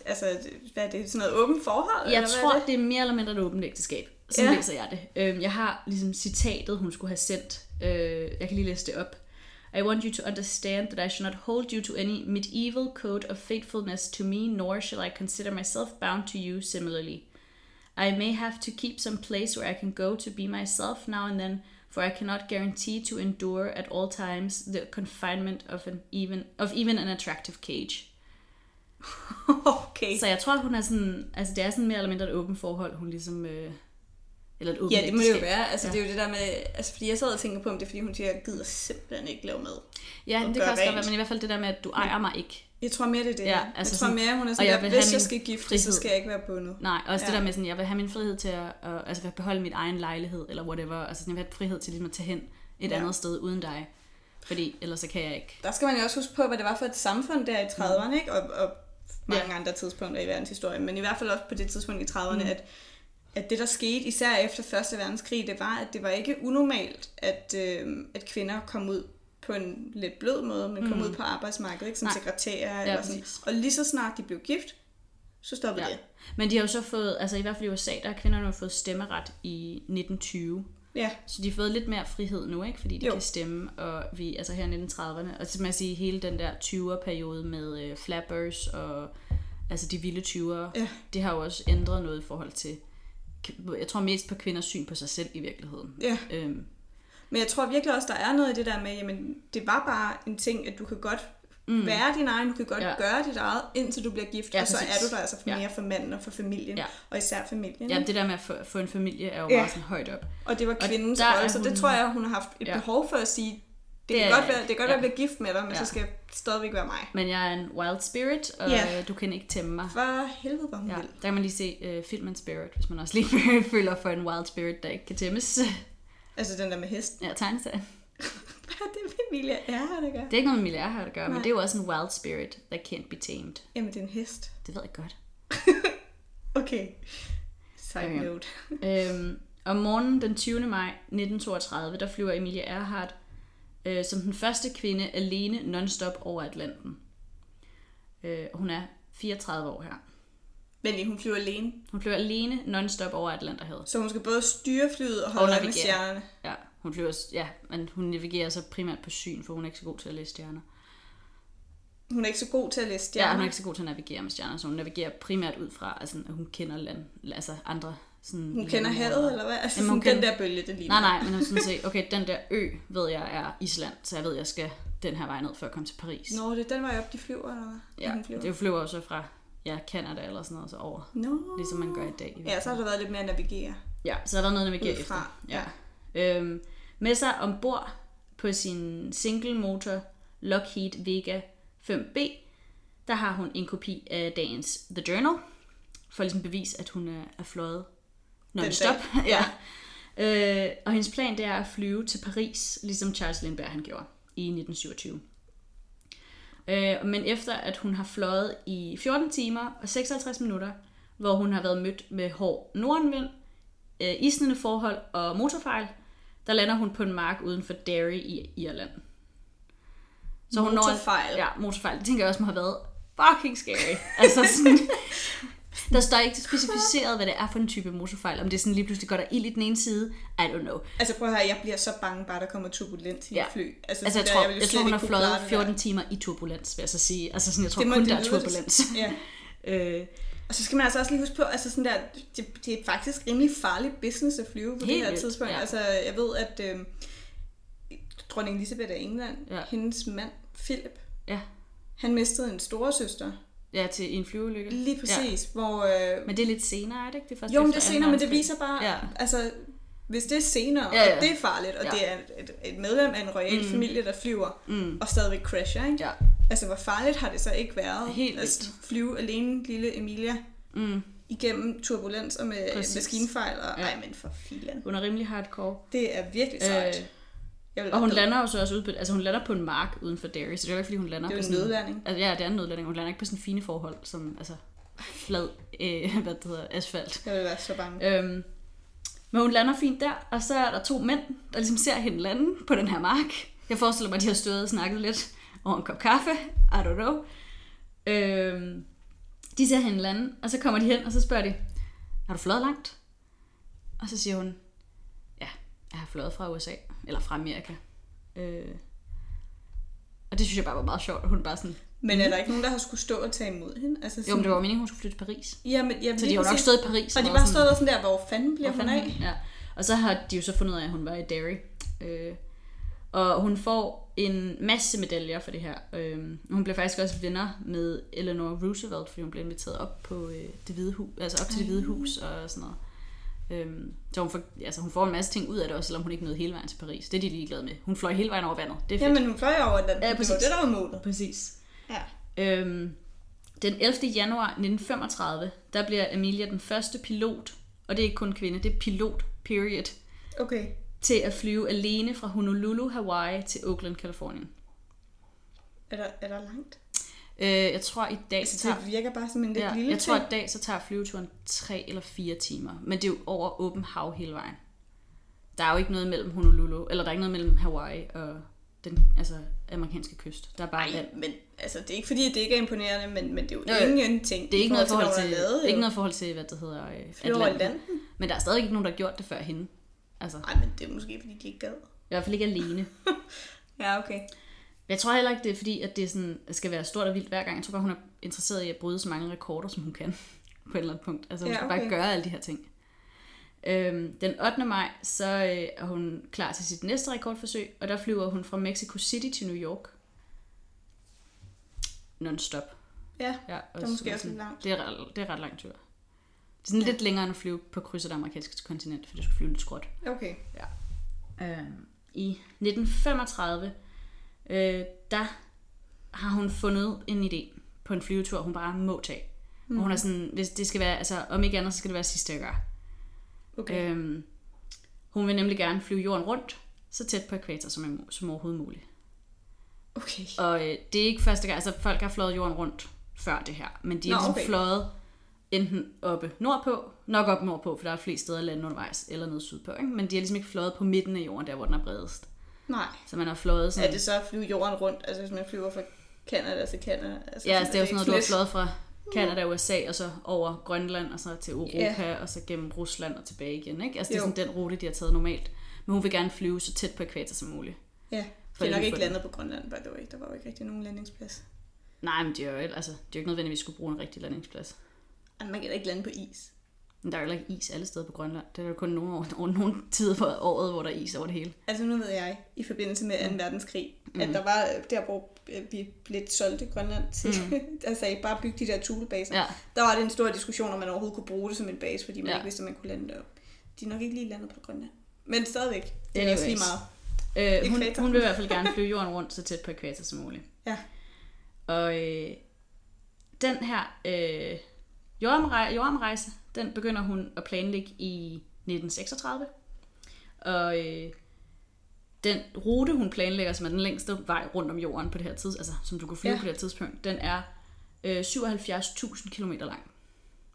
altså, hvad er det? Sådan noget åbent forhold? Jeg eller hvad tror, er det? det er mere eller mindre et åbent ægteskab. Sådan Ja. læser jeg det. Øhm, Jeg har ligesom citatet, hun skulle have sendt. Øh, Jeg kan lige læse det op. I want you to understand that I shall not hold you to any medieval code of faithfulness to me, nor shall I consider myself bound to you similarly. I may have to keep some place where I can go to be myself now and then, for I cannot guarantee to endure at all times the confinement of an even of even an attractive cage. okay. Så jeg tror, hun er sådan, altså det er sådan mere eller mindre et åbent forhold, hun ligesom, øh, eller et åbent Ja, det må det jo være. Altså, Ja. det er jo det der med... Altså, fordi jeg sad og tænker på, om det er, fordi hun siger, jeg gider simpelthen ikke lave mad. Ja, og det kan også godt være, men i hvert fald det der med, at du ejer mig ikke. Jeg tror mere, det er det. Ja, altså jeg tror mere, hun er sådan, jeg at hvis jeg skal gifte, så frihed. skal jeg ikke være bundet. Nej, også ja. det der med sådan, jeg vil have min frihed til at, at altså, at beholde mit egen lejlighed, eller whatever. Altså sådan, jeg vil have frihed til ligesom at tage hen et Ja. andet sted uden dig. Fordi ellers så kan jeg ikke. Der skal man jo også huske på, hvad det var for et samfund der i 30'erne, ikke? Og, og mange Ja. andre tidspunkter i verdenshistorien, men i hvert fald også på det tidspunkt i 30'erne, Mm. at, at det, der skete, især efter Første Verdenskrig, det var, at det var ikke unormalt, at, øh, at kvinder kom ud på en lidt blød måde, men kom Mm. ud på arbejdsmarkedet, ikke? som Nej. sekretærer Ja, eller sådan. præcis. Og lige så snart de blev gift, så stoppede Ja. det. Men de har jo så fået, altså i hvert fald i USA, der har kvinderne jo fået stemmeret i 1920. Ja, Så de har fået lidt mere frihed nu, ikke? Fordi de Jo. kan stemme, og vi, altså her i 1930'erne, og så jeg sige, hele den der 20'er-periode med øh, flappers og altså de vilde 20'ere, Ja. det har jo også ændret noget i forhold til, jeg tror mest på kvinders syn på sig selv i virkeligheden. ja. Øhm, Men jeg tror virkelig også, der er noget i det der med, jamen, det var bare en ting, at du kan godt mm. være din egen, du kan godt Ja. gøre dit eget, indtil du bliver gift, Ja, og så præcis. er du der altså for Ja. mere for manden og for familien, Ja. og især familien. ja, det der med at få, få en familie er jo Ja. meget sådan højt op. Og det var kvindens rolle, så det tror jeg, hun har haft et ja. behov for at sige, det, Det kan er godt være, det kan godt Ja. være, at jeg bliver gift med dig, men Ja. så skal jeg stadigvæk være mig. Men jeg er en wild spirit, og Ja. du kan ikke tæmme mig. For helvede, hvor hun Ja, ja. der kan man lige se uh, filmen Spirit, hvis man også lige føler for en wild spirit, der ikke kan tæmmes. Altså den der med hesten. Ja, tegneserien. har det med Emilia Earhart at gøre? Det er ikke noget, Emilia Earhart at gøre, men Nej. det er jo også en wild spirit that can't be tamed. Jamen, det er en hest. Det ved jeg godt. Okay. Side Okay. note. Øhm, om morgenen den 20. maj 1932, der flyver Emilia Earhart øh, som den første kvinde alene non-stop over Atlanten. Øh, hun er 34 år her. Men hun flyver alene, Hun flyver alene non-stop over Atlanterhavet. så hun skal både styre flyet og Og holde øje med stjernerne. Ja, hun flyver, ja, men hun navigerer så primært på syn, for hun er ikke så god til at læse stjerner. Hun er ikke så god til at læse Ja, stjerner. hun er ikke så god til at navigere med stjerner, så hun navigerer primært ud fra, altså, at hun kender land, altså andre sådan Hun kender havet, eller hvad? Altså Jamen, sådan hun den kender- der bølge, det lige Nej, nej, men hun sådan set, okay, den der ø ved jeg er Island, så jeg ved, jeg skal den her vej ned for at komme til Paris. Nå, det er den vej op, de flyver, eller hvad? ja, flyver. det flyver jo så fra ja, Canada eller sådan noget, så over, Nå. ligesom man gør i dag. i Ja, så har der været lidt mere at navigere. Ja, så har der noget at navigere Udefra, efter. Ja. Øhm, med sig ombord på sin single motor Lockheed Vega 5B, der har hun en kopi af dagens The Journal, for ligesom bevis, at hun er, er fløjet non-stop. ja. Øh, og hendes plan det er at flyve til Paris, ligesom Charles Lindbergh han gjorde i 1927. Øh, men efter at hun har fløjet i 14 timer og 56 minutter, hvor hun har været mødt med hård nordenvind, øh, isnende forhold og motorfejl, der lander hun på en mark uden for Derry i Irland. Motorfejl? ja, motorfejl. Det tænker jeg også må have været fucking scary. altså sådan, der står ikke specificeret, hvad det er for en type motorfejl. Om det er sådan lige pludselig går der ild i den ene side. I don't know. Altså prøv at høre, jeg bliver så bange, bare der kommer turbulens i Ja. fly. Altså, det jeg der, tror, jeg, jeg tror hun har fløjet klare det der. 14 timer i turbulens, vil jeg så sige. Altså sådan, jeg tror Det må kun, det der er turbulens. Ja. øh, Og så skal man altså også lige huske på, altså sådan der, det, det er faktisk rimelig farlig business at flyve på Helt det her vildt, tidspunkt. ja. Altså, jeg ved, at øh, dronning Elisabeth af England, Ja. hendes mand, Philip, ja. han mistede en storesøster. Ja, til en flyveulykke. Lige præcis, ja. hvor... Øh, Men det er lidt senere, er det ikke? Det er først jo, men det er senere, men det viser bare, Ja. altså, hvis det er senere, Ja, ja. og det er farligt, og Ja. det er et, et medlem af en royal mm. familie, der flyver, Mm. og stadigvæk crasher, ikke? Ja. Altså, hvor farligt har det så ikke været Helt at flyve alene, lille Emilia, Mm. igennem turbulens og med. Præcis. maskinfejl, og Ja. ej, men for filan. Hun er rimelig hardcore. Det er virkelig sejt. Øh, Jeg Og hun lander jo så også ude på, altså hun lander på en mark uden for Derry, så det er jo ikke fordi hun lander Det er på en nødlanding. Altså, ja, det er en nødlanding. Hun lander ikke på sådan fine forhold, som altså flad, øh, hvad det hedder, asfalt. Jeg vil være så bange. Øhm, men hun lander fint der, og så er der to mænd, der ligesom ser hende lande på den her mark. Jeg forestiller mig, at de har stået og snakket lidt over en kop kaffe. I don't know. Øhm, de ser hende lande, og så kommer de hen, og så spørger de, har du fløjet langt? Og så siger hun, ja, jeg har fløjet fra USA, eller fra Amerika. Øh, og det synes jeg bare var meget sjovt, hun bare sådan, Men er der ikke nogen, der har skulle stå og tage imod hende? Altså, jo, men det var meningen, hun skulle flytte til Paris. Ja, men, ja, Så de har jo nok stået i Paris. Og de bare sådan- stået der sådan der, hvor fanden bliver Hvor hun fanden af? hun? Ja. Og så har de jo så fundet ud af, at hun var i Derry. Øh, og hun får en masse medaljer for det her. Øh, hun blev faktisk også vinder med Eleanor Roosevelt, fordi hun blev inviteret op på øh, det hvide hus, altså op til det hvide hus og sådan noget. Øhm, så hun får, altså hun får en masse ting ud af det også, selvom hun ikke nåede hele vejen til Paris. Det er de ligeglade med. Hun fløj hele vejen over vandet. Det er fedt. Jamen, hun fløj over den. Ja, det præcis. var det, der var målet. Præcis. Ja. Øhm, den 11. januar 1935, der bliver Amelia den første pilot, og det er ikke kun kvinde, det er pilot, period, Okay. til at flyve alene fra Honolulu, Hawaii til Oakland, Kalifornien. Er der, er der langt? Øh, jeg tror i dag, så tager, det virker bare som en lidt ja, lille jeg tror ting. i dag, så tager flyveturen 3 eller 4 timer. Men det er jo over åben hav hele vejen. Der er jo ikke noget mellem Honolulu, eller der er ikke noget mellem Hawaii og den altså, amerikanske kyst. Der er bare vand. men altså, det er ikke fordi, det ikke er imponerende, men, men det er jo jo. ingenting. Det er ikke noget forhold til, lavet, jo. ikke noget forhold til, hvad det hedder, øh, Atlanten. Atlanten? Men der er stadig ikke nogen, der har gjort det før hende. Altså, Nej, men det er måske, fordi de ikke gad. i hvert fald ikke alene. Ja, okay. Men jeg tror heller ikke, det er fordi, at det sådan, skal være stort og vildt hver gang. Jeg tror bare, hun er interesseret i at bryde så mange rekorder, som hun kan på et eller andet punkt. Altså hun Ja, skal bare okay. gøre alle de her ting. Øhm, den 8. maj, så øh, er hun klar til sit næste rekordforsøg, og der flyver hun fra Mexico City til New York. Non-stop. Ja, Ja, det er måske også lidt langt. Det er, ret- det er ret lang tur. Det er sådan ja. lidt længere end at flyve på kryds af det amerikanske kontinent, for det skulle flyve lidt skråt. Okay. Øh, I 1935, øh, der har hun fundet en idé på en flyvetur, hun bare må tage. Mm. Og hun er sådan, hvis det skal være, altså om ikke andet, så skal det være sidste, jeg gør. Okay. Øhm, hun vil nemlig gerne flyve jorden rundt, så tæt på ekvator som, som overhovedet muligt. Okay. Og øh, det er ikke første gang, altså folk har fløjet jorden rundt før det her, men de er Nå, ligesom okay. fløjet enten oppe nordpå, nok op nordpå, for der er flest steder at lande undervejs, eller nede sydpå, ikke? men de har ligesom ikke fløjet på midten af jorden, der hvor den er bredest. Nej. Så man har fløjet sådan... Er det så at flyve jorden rundt? Altså hvis man flyver fra Canada til Canada? Altså, Ja, altså, det er jo sådan noget, du har fløjet fra Canada og USA, og så over Grønland, og så til Europa, Ja. og så gennem Rusland og tilbage igen. Ikke? Altså, det er Jo. sådan den rute, de har taget normalt. Men hun vil gerne flyve så tæt på ekvator som muligt. Ja, For det er nok ikke landet på Grønland, by the way. Der var jo ikke rigtig nogen landingsplads. Nej, men det er jo, altså, det er jo ikke nødvendigvis, at vi skulle bruge en rigtig landingsplads. Man kan da ikke lande på is. Men der er jo ikke is alle steder på Grønland. Det er jo kun nogle, år, nogle tider på året, hvor der er is over det hele. Altså nu ved jeg, i forbindelse med 2. verdenskrig, mm. at der var der, hvor øh, vi blev solgt Grønland til, mm. der sagde, bare byg de der tulebaser. Ja. Der var det en stor diskussion, om man overhovedet kunne bruge det som en base, fordi man Ja. ikke vidste, om man kunne lande derop. De er nok ikke lige landet på Grønland. Men stadigvæk, det er Anyways. også lige meget. Øh, hun, hun vil i hvert fald gerne flyve jorden rundt så tæt på ekvator som muligt. Ja. Og øh, den her øh, jordomrej- jordomrejse, den begynder hun at planlægge i 1936. Og øh, den rute, hun planlægger, som er den længste vej rundt om jorden på det her tids, altså som du kan flyve Ja. på det her tidspunkt, den er øh, 77.000 km lang.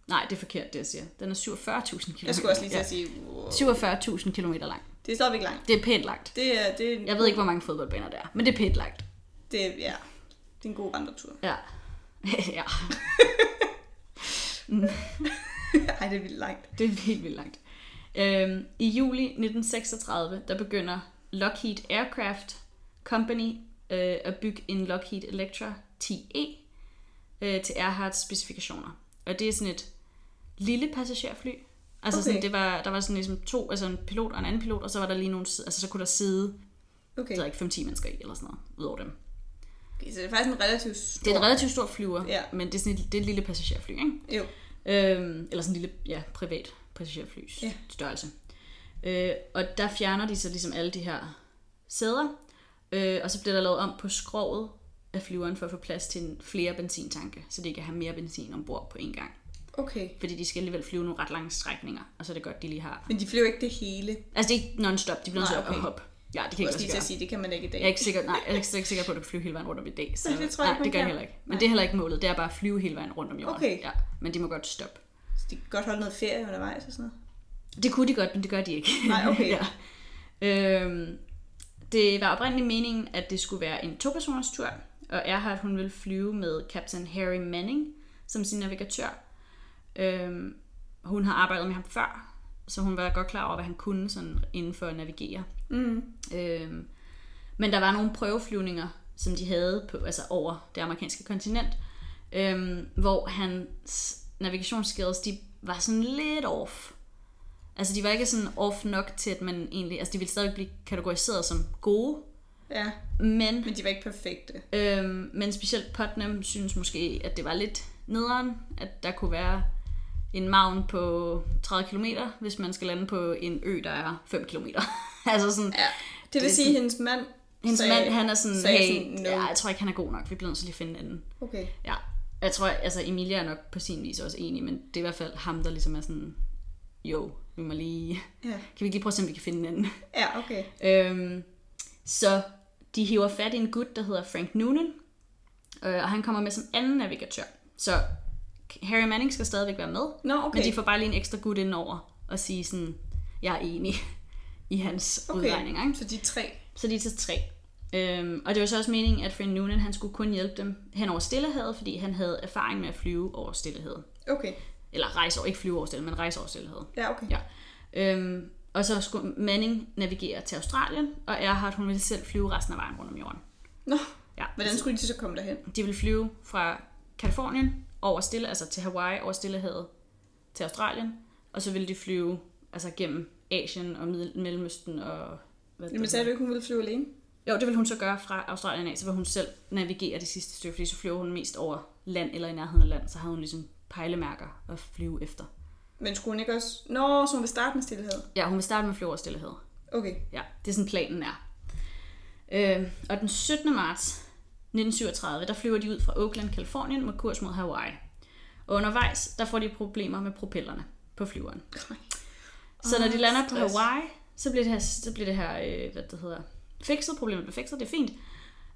Nej, det er forkert, det jeg siger. Den er 47.000 km Jeg skulle også lige til at sige, wow. 47.000 km lang. det er stadigvæk langt. Det er pænt langt. Det er, det er, Jeg ved ikke, hvor mange fodboldbaner der er, men det er pænt langt. det er, ja, det er en god vandretur. Ja. ja, Ej, det er vildt langt. det er helt vildt langt. Øhm, I juli 1936, der begynder Lockheed Aircraft Company øh, at bygge en Lockheed Electra 10E øh, til Earharts specifikationer. Og det er sådan et lille passagerfly. Altså Okay. sådan, det var, der var sådan ligesom to, altså en pilot og en anden pilot, og så var der lige nogle, altså så kunne der sidde, Okay. okay. ikke 5-10 mennesker i, eller sådan noget, ud over dem. okay. Så det er faktisk en relativt stor... Det er et relativt stort flyver, Ja. men det er sådan et, det er et lille passagerfly, ikke? Jo. Øhm, eller sådan en lille ja, privat passagerflys Ja. størrelse. Øh, og der fjerner de så ligesom alle de her sæder, øh, og så bliver der lavet om på skroget af flyveren for at få plads til en flere benzintanke, så de kan have mere benzin ombord på en gang. Okay. Fordi de skal alligevel flyve nogle ret lange strækninger, og så er det godt, de lige har... Men de flyver ikke det hele. Altså det er ikke non-stop, de bliver nødt til Nej, at okay. hoppe. Ja, det kan Jeg ikke også lige til at sig sige, det kan man ikke i dag. jeg er ikke sikker, nej, jeg er ikke sikker på, at du kan flyve hele vejen rundt om i dag. Så, det tror jeg nej, ikke, det gør jeg heller ikke. Men Nej. det er heller ikke målet. Det er bare at flyve hele vejen rundt om jorden. Okay. Ja, men de må godt stoppe. Så de kan godt holde noget ferie undervejs og sådan noget. Det kunne de godt, men det gør de ikke. Nej, okay. ja. øhm, det var oprindeligt meningen, at det skulle være en to-personers tur, og Erhard hun ville flyve med Captain Harry Manning som sin navigatør. Øhm, hun har arbejdet med ham før, så hun var godt klar over, hvad han kunne sådan inden for at navigere. Mm. Øhm, men der var nogle prøveflyvninger, som de havde på, altså over det amerikanske kontinent, øhm, hvor hans navigationsskills, de var sådan lidt off. Altså de var ikke sådan off nok til, at man egentlig, altså de ville stadig blive kategoriseret som gode, Ja, men, men de var ikke perfekte. øhm, men specielt Putnam synes måske, at det var lidt nederen, at der kunne være en maven på 30 km, hvis man skal lande på en ø, der er 5 km. altså sådan, Ja, det vil Det sige, at hendes mand hendes sagde- mand, han er sådan, hey, sådan, no. ja, jeg tror ikke, han er god nok, vi bliver nødt til lige at finde en anden. Okay. Ja, jeg tror, altså Emilia er nok på sin vis også enig, men det er i hvert fald ham, der ligesom er sådan, jo, vi må lige, Ja. kan vi ikke lige prøve at se, om vi kan finde en anden. Ja, okay. Øhm, så de hiver fat i en gut, der hedder Frank Noonan, øh, og han kommer med som anden navigatør. Så Harry Manning skal stadigvæk være med, Nå, okay. men de får bare lige en ekstra gut indover og sige sådan, jeg er enig i hans okay. udregninger. Ikke? Så de tre. Så de er til tre. Øhm, og det var så også meningen, at Frank Noonan han skulle kun hjælpe dem hen over Stillehavet, fordi han havde erfaring med at flyve over Stillehavet. Okay. Eller rejse over, ikke flyve over Stillehavet, men rejse over Stillehavet. Ja, okay. Ja. Øhm, og så skulle Manning navigere til Australien, og Erhard hun ville selv flyve resten af vejen rundt om jorden. Nå, Ja. hvordan skulle de så komme derhen? De ville flyve fra Kalifornien over Stille, altså til Hawaii over Stillehavet til Australien, og så ville de flyve altså gennem Asien og Mellemøsten og hvad Jamen sagde du ikke, hun ville flyve alene? Jo, det vil hun så gøre fra Australien af, så vil hun selv navigere det sidste stykke, fordi så flyver hun mest over land eller i nærheden af land, så har hun ligesom pejlemærker at flyve efter. Men skulle hun ikke også... Nå, så hun vil starte med stillhed. Ja, hun vil starte med at flyve over Stillehavet. Okay. Ja, det er sådan planen er. Øh, og den 17. marts 1937, der flyver de ud fra Oakland, Kalifornien med kurs mod Hawaii. Og undervejs, der får de problemer med propellerne på flyveren. Så når de lander på. Hawaii, så bliver det her, så bliver det her øh, hvad det hedder, fikset, problemet bliver fikset, det er fint.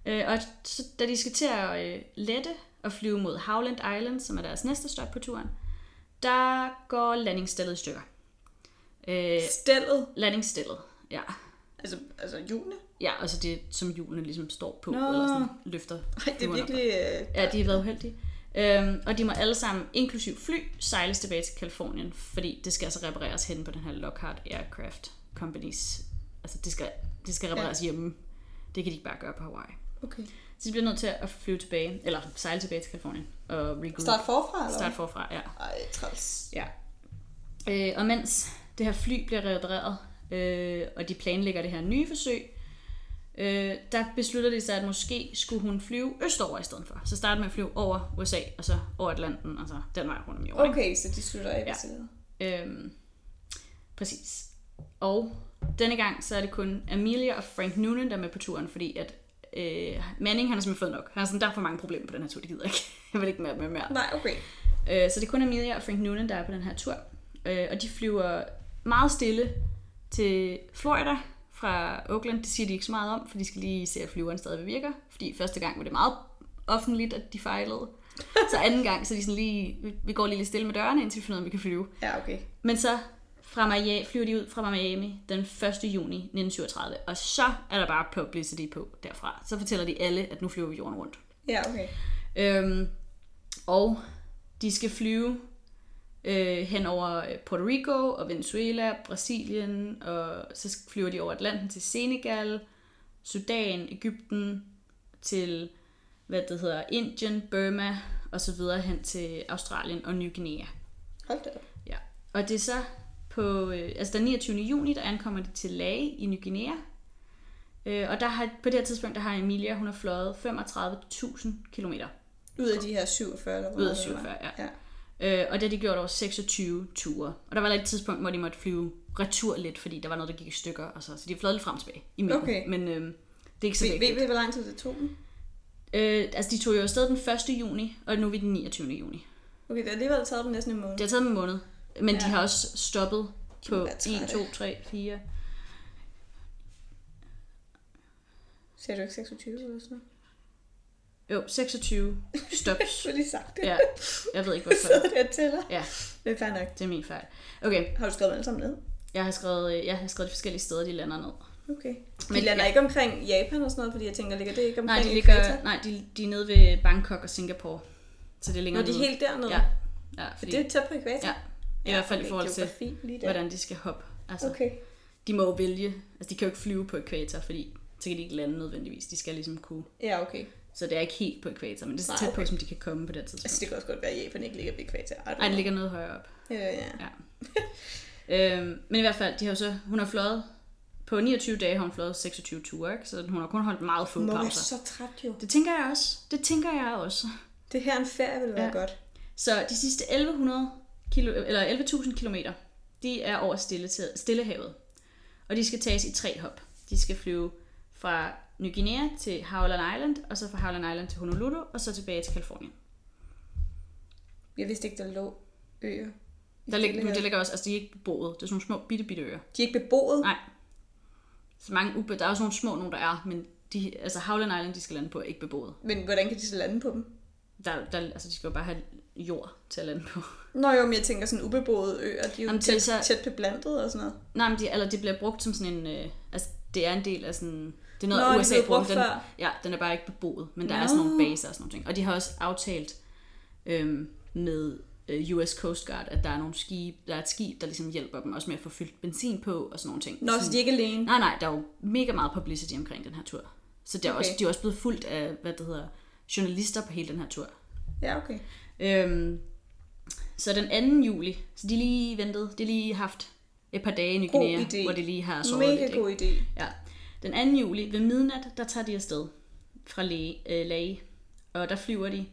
Øh, og så, da de skal til at øh, lette og flyve mod Howland Island, som er deres næste stop på turen, der går landingsstillet i stykker. Øh, Stillet. landingsstillet, ja. Altså, altså hjulene. Ja, altså det, som hjulene ligesom står på, Nå. eller sådan løfter. Ej, det er virkelig... Øh, Ja, de har været uheldige. Øhm, og de må alle sammen, inklusiv fly, sejles tilbage til Kalifornien, fordi det skal altså repareres hen på den her Lockhart Aircraft Companies. Altså, det skal, det skal repareres ja. hjemme. Det kan de ikke bare gøre på Hawaii. okay. Så de bliver nødt til at flyve tilbage, eller sejle tilbage til Kalifornien og regroup. Start forfra, eller Start forfra, ja. Ej, træls. ja. Øh, og mens det her fly bliver repareret, øh, og de planlægger det her nye forsøg, øh, der beslutter de sig, at måske skulle hun flyve østover i stedet for. Så starte med at flyve over USA, og så over Atlanten, og så den vej rundt om jorden. ikke? Okay, så de slutter af, Ja. Øhm, præcis. Og denne gang, så er det kun Amelia og Frank Noonan, der er med på turen, fordi at øh, Manning, han har simpelthen fået nok. Han er sådan, der er for mange problemer på den her tur, det gider jeg ikke. Jeg vil ikke mere med mere. Nej, okay. Øh, så det er kun Amelia og Frank Noonan, der er på den her tur. Øh, og de flyver meget stille til Florida fra Oakland. Det siger de ikke så meget om, for de skal lige se, at flyveren stadig virker. Fordi første gang var det meget offentligt, at de fejlede. Så anden gang, så de sådan lige, vi- går lige lidt stille med dørene, indtil vi finder ud af, vi kan flyve. Ja, okay. Men så fra Miami, flyver de ud fra Miami den 1. juni 1937, og så er der bare publicity på derfra. Så fortæller de alle, at nu flyver vi jorden rundt. Ja, okay. Øhm, og de skal flyve øh, hen over Puerto Rico og Venezuela, Brasilien, og så flyver de over Atlanten til Senegal, Sudan, Ægypten, til hvad det hedder, Indien, Burma og så videre hen til Australien og Ny Guinea. Hold da. Ja. Og det er så på, øh, altså den 29. juni, der ankommer de til Lage i Ny Guinea. Øh, og der har, på det her tidspunkt, der har Emilia, hun har fløjet 35.000 kilometer. Ud af de her 47, eller Ud af meget det var. 47, ja. ja. Øh, og det har de gjort over 26 ture. Og der var et tidspunkt, hvor de måtte flyve retur lidt, fordi der var noget, der gik i stykker. Og så, så de fløjet lidt frem og tilbage i midten. Okay. Men øh, det er ikke så Ved, ved vigtigt. vi, hvor lang tid det tog dem? Øh, altså, de tog jo afsted den 1. juni, og nu er vi den 29. juni. Okay, det har alligevel taget dem næsten en måned. Det har taget dem en måned. Men ja. De har også stoppet De på må være 1, trætte. 2, 3, 4. Ser du ikke 26 eller sådan noget? Jo, 26 stops. Du har lige sagt det. ja, jeg ved ikke Jeg hvorfor. der og tæller. Ja, Det er fair nok. det er min fejl. Okay, Har du skrevet dem alle sammen ned? jeg har skrevet, øh, jeg har skrevet de forskellige steder, de lander ned. Okay. De Men- lander ja. ikke omkring Japan og sådan noget, fordi jeg tænker, ligger det ikke Nej, omkring de, ligger, ækvator? nej de, de er nede ved Bangkok og Singapore. Så det ligger Når de er helt dernede? Ja, ja For fordi, det er tæt på ækvator? ja, i hvert fald i forhold til, hvordan de skal hoppe. Altså, Okay. De må jo vælge, altså de kan jo ikke flyve på ekvator, fordi så kan de ikke lande nødvendigvis. De skal ligesom kunne. Ja, okay. Så det er ikke helt på ekvator, men det er så Nej, tæt på, okay. som de kan komme på det tidspunkt. Altså, det kan også godt være, at Japan ikke ligger. I don't Nej, det ligger noget højere op. Ja, ja. Ja. øhm, men i hvert fald, de har så, hun har fløjet, på 29 dage har hun fløjet 26 ture, ikke? så hun har kun holdt meget få Må pauser. så træt jo. Det tænker jeg også. Det tænker jeg også. Det her en ferie ville være Ja. godt. Så de sidste 1100 kilo, eller 11.000 kilometer, de er over stille til, Stillehavet. Og de skal tages i tre hop. De skal flyve fra Ny Guinea til Howland Island, og så fra Howland Island til Honolulu, og så tilbage til Kalifornien. Jeg vidste ikke, der lå øer. Der ligger, Stillehavet. det ligger også, altså de er ikke beboet. Det er sådan nogle små bitte, bitte øer. De er ikke beboet? Nej. Så mange ube, der er også nogle små, nogle der er, men de, altså Howland Island, de skal lande på, er ikke beboet. Men hvordan kan de så lande på dem? Der, der, altså de skal jo bare have jord til at lande på. Nå jo, men jeg tænker sådan ubeboede øer, de er jo Jamen, tæt, så- tæt beblandet og sådan noget. Nej, men de, eller det bliver brugt som sådan en... Øh, altså, det er en del af sådan... Det er noget, Nå, USA bruger. Den, ja, den er bare ikke beboet, men der Nå. er sådan nogle baser og sådan nogle ting. Og de har også aftalt øhm, med øh, US Coast Guard, at der er nogle skib, der er et skib, der ligesom hjælper dem også med at få fyldt benzin på og sådan nogle ting. Nå, så de er ikke alene. Nej, nej, der er jo mega meget publicity omkring den her tur. Så det er Okay. også, de er også blevet fuldt af, hvad det hedder, journalister på hele den her tur. Ja, okay. Øhm, så den 2. juli, så de lige ventet, de lige haft et par dage i Ny God Guinea, hvor de lige har sovet Mega lidt. ikke? god idé. Ja. Den 2. juli ved midnat, der tager de afsted fra Lage, øh, Lage. Og der flyver de,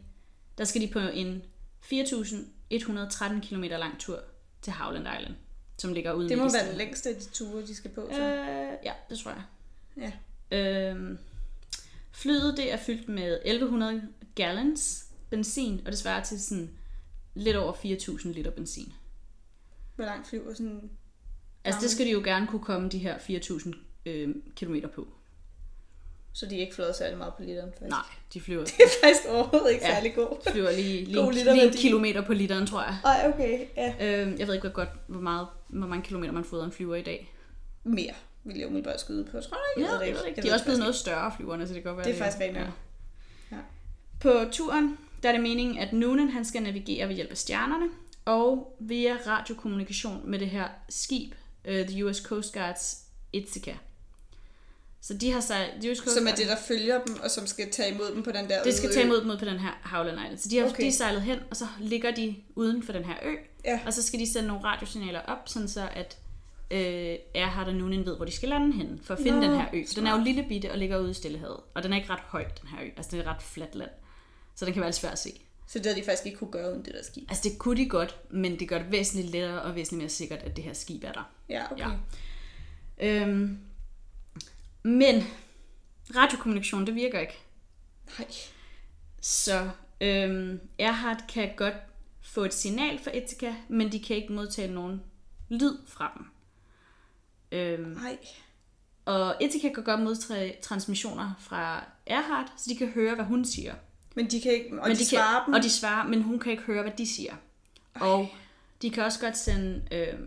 der skal de på en 4.113 km lang tur til Howland Island, som ligger ude Det må være den længste af de ture, de skal på. Så. Øh, ja, det tror jeg. Ja. Øhm, flyet det er fyldt med 1100 gallons benzin, og det svarer til sådan lidt over 4.000 liter benzin. Hvor langt flyver sådan Altså det skal de jo gerne kunne komme de her 4.000 øh, kilometer på. Så de er ikke fløjet særlig meget på literen, faktisk. Nej, de flyver, Det er faktisk overhovedet ikke Ja. ja. særlig god. flyver lige, lige, God lige en kilometer på literen, tror jeg. Ej, okay, ja. Øh, jeg ved ikke hvor godt, hvor, meget, hvor mange kilometer man fodrer en flyver i dag. Mere vil jeg umiddelbart skyde på. Tror jeg, Ja, det ikke. De er også blevet noget større flyverne, så det kan godt være. Det er faktisk rigtigt. Ja. På turen, der er det meningen, at Noonan han skal navigere ved hjælp af stjernerne, og via radiokommunikation med det her skib, uh, The US Coast Guards Ithaca. Så de har The US Coast Som er det, der følger dem, og som skal tage imod dem på den der det skal øde tage imod dem ud på den her Howland Island. Så de har Okay. de er sejlet hen, og så ligger de uden for den her ø, Ja. og så skal de sende nogle radiosignaler op, sådan så at øh, Erhard og Noonan ved, hvor de skal lande hen, for at finde Nå, den her ø. For den er jo lille bitte og ligger ude i Stillehavet, og den er ikke ret høj, den her ø. Altså det er ret fladt land, så den kan være lidt svær at se. Så det havde de faktisk ikke kunne gøre uden det der skib. Altså det kunne de godt, men det gør det væsentligt lettere og væsentligt mere sikkert, at det her skib er der. Ja, okay. Ja. Øhm, men radiokommunikation, det virker ikke. Nej. Så øhm, Erhard kan godt få et signal fra Ithaca, men de kan ikke modtage nogen lyd fra dem. Øhm, Nej. og Ithaca kan godt modtage transmissioner fra Erhard, så de kan høre, hvad hun siger. Men de kan ikke... Og men de, kan, svarer dem. Og de svarer, men hun kan ikke høre, hvad de siger. Og de kan også godt sende øh,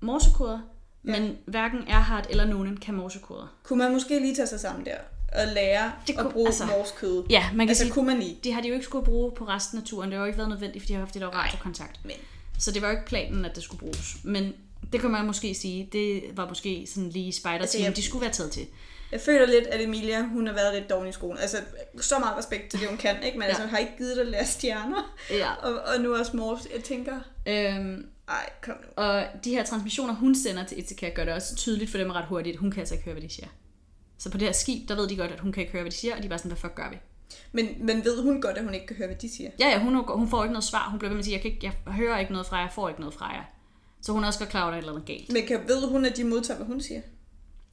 morsekoder, Ja. men hverken Erhard eller nogen kan morsekoder. Kunne man måske lige tage sig sammen der og lære Det det at kunne- bruge altså- morskød? Ja, man kan Altså, sige, kunne man lige? det har de jo ikke skulle bruge på resten af turen. Det har jo ikke været nødvendigt, fordi de har haft det der radiokontakt. Men Så det var jo ikke planen, at det skulle bruges. Men det kan man måske sige, det var måske sådan lige spider Altså, jeg- de skulle være taget til. jeg føler lidt, at Emilia, hun har været lidt dårlig i skolen. Altså, så meget respekt til det, hun kan, ikke? Men Ja. altså, har ikke givet at lære stjerner. Ja. Og, og nu også mors. Jeg tænker, Øhm, ej, kom nu. og de her transmissioner, hun sender til Ithaca, gør det også tydeligt for dem ret hurtigt, at hun kan altså ikke høre, hvad de siger. Så på det her skib, der ved de godt, at hun kan ikke høre, hvad de siger, og de er bare sådan, hvad fuck gør vi? Men, men ved hun godt, at hun ikke kan høre, hvad de siger? Ja, ja, hun, hun får ikke noget svar. Hun bliver ved med at sige, jeg, kan ikke, jeg hører ikke noget fra jer, jeg får ikke noget fra jer. Så hun er også godt klar over, at der er et eller andet galt. Men kan, ved hun, at de modtager, hvad hun siger?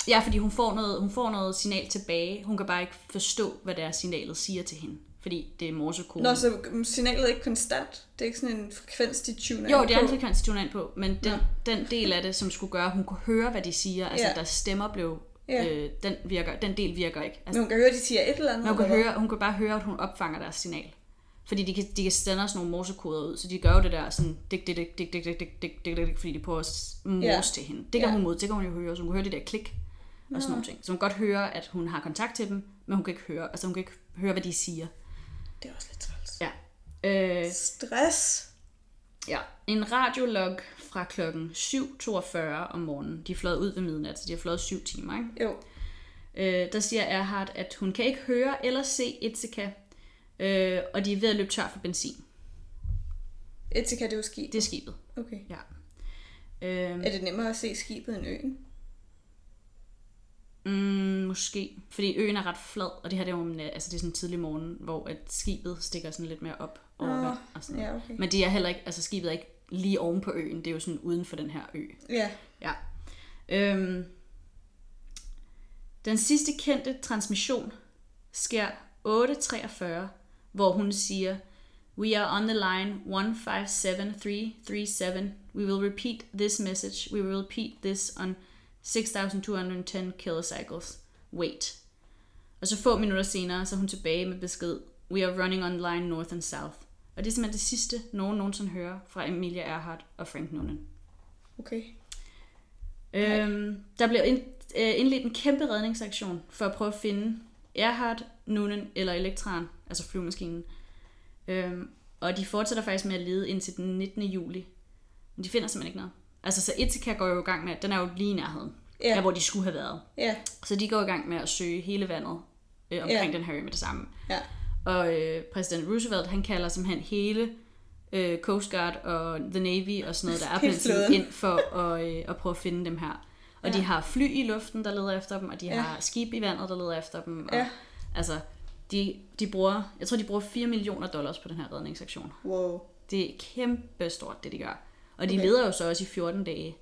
Ja, fordi hun får, noget, hun får noget signal tilbage. Hun kan bare ikke forstå, hvad deres signalet siger til hende. Fordi det er morsekode. Nå, så signalet er ikke konstant. Det er ikke sådan en frekvens, de tuner Jo, det er en frekvens, de tuner ind på, men den, Nå. den del af det, som skulle gøre, at hun kunne høre, hvad de siger, altså Ja. deres stemmer blev, Ja. øh, den, virker, den del virker ikke. Men Altså, hun kan høre, at de siger et eller andet. men hun, kan høre, hun kan bare høre, at hun opfanger deres signal. Fordi de kan, de kan sende os nogle morsekoder ud, så de gør jo det der sådan, dik, dik, dik, dik, dik, dik, dik, dik, dik, dik, fordi de prøver at morse Ja. til hende. Det kan Ja. hun mod, det kan hun jo høre, så hun kan høre det der klik og sådan nogle ting. Så hun kan godt høre, at hun har kontakt til dem, men hun kan ikke høre, altså hun kan ikke høre, hvad de siger. Det er også lidt træls. Ja. Øh, Stress. Ja, en radiolog fra klokken 7.42 om morgenen. De er fløjet ud ved midnat, så de har fløjet syv timer. Ikke? Jo. Øh, der siger Erhard, at hun kan ikke høre eller se Ithaca, øh, og de er ved at løbe tør for benzin. Etika, det er jo skib. Det er skibet. Okay. Ja. Øh, Er det nemmere at se skibet end øen? Mm, måske, fordi øen er ret flad, og det her det er jo om nat- altså det er sådan en tidlig morgen, hvor at skibet stikker sådan lidt mere op over Nå, vand og sådan ja, okay. Men de er heller ikke, altså skibet er ikke lige oven på øen, det er jo sådan uden for den her ø. Ja. Ja. Øhm, den sidste kendte transmission sker 8.43, hvor hun siger, We are on the line 157337. We will repeat this message. We will repeat this on 6210 kilocycles. Wait. Og så få minutter senere, så er hun tilbage med besked, We are running on line north and south. Og det er simpelthen det sidste, nogen nogensinde hører fra Emilia Earhart og Frank Noonan. Okay. Øhm, der blev ind, øh, indledt en kæmpe redningsaktion for at prøve at finde Erhard, Noonan eller Elektran, altså flyvemaskinen. Øhm, og de fortsætter faktisk med at lede indtil den 19. juli. Men de finder simpelthen ikke noget. Altså, så Ithaca går jo i gang med, den er jo lige i nærheden, Ja. der hvor de skulle have været. Ja. Så de går i gang med at søge hele vandet øh, omkring Ja. den her ø med det samme. Ja. Og øh, præsident Roosevelt, han kalder simpelthen hele øh, Coast Guard og The Navy og sådan noget, der er på den flåden. ind for at, øh, at prøve at finde dem her. Og Ja. de har fly i luften, der leder efter dem, og de Ja. har skib i vandet, der leder efter dem. Og, Ja. Altså, de, de bruger, jeg tror, de bruger 4 millioner dollars på den her redningsaktion. Wow. Det er kæmpe stort, det de gør. Og de Okay. leder jo så også i 14 dage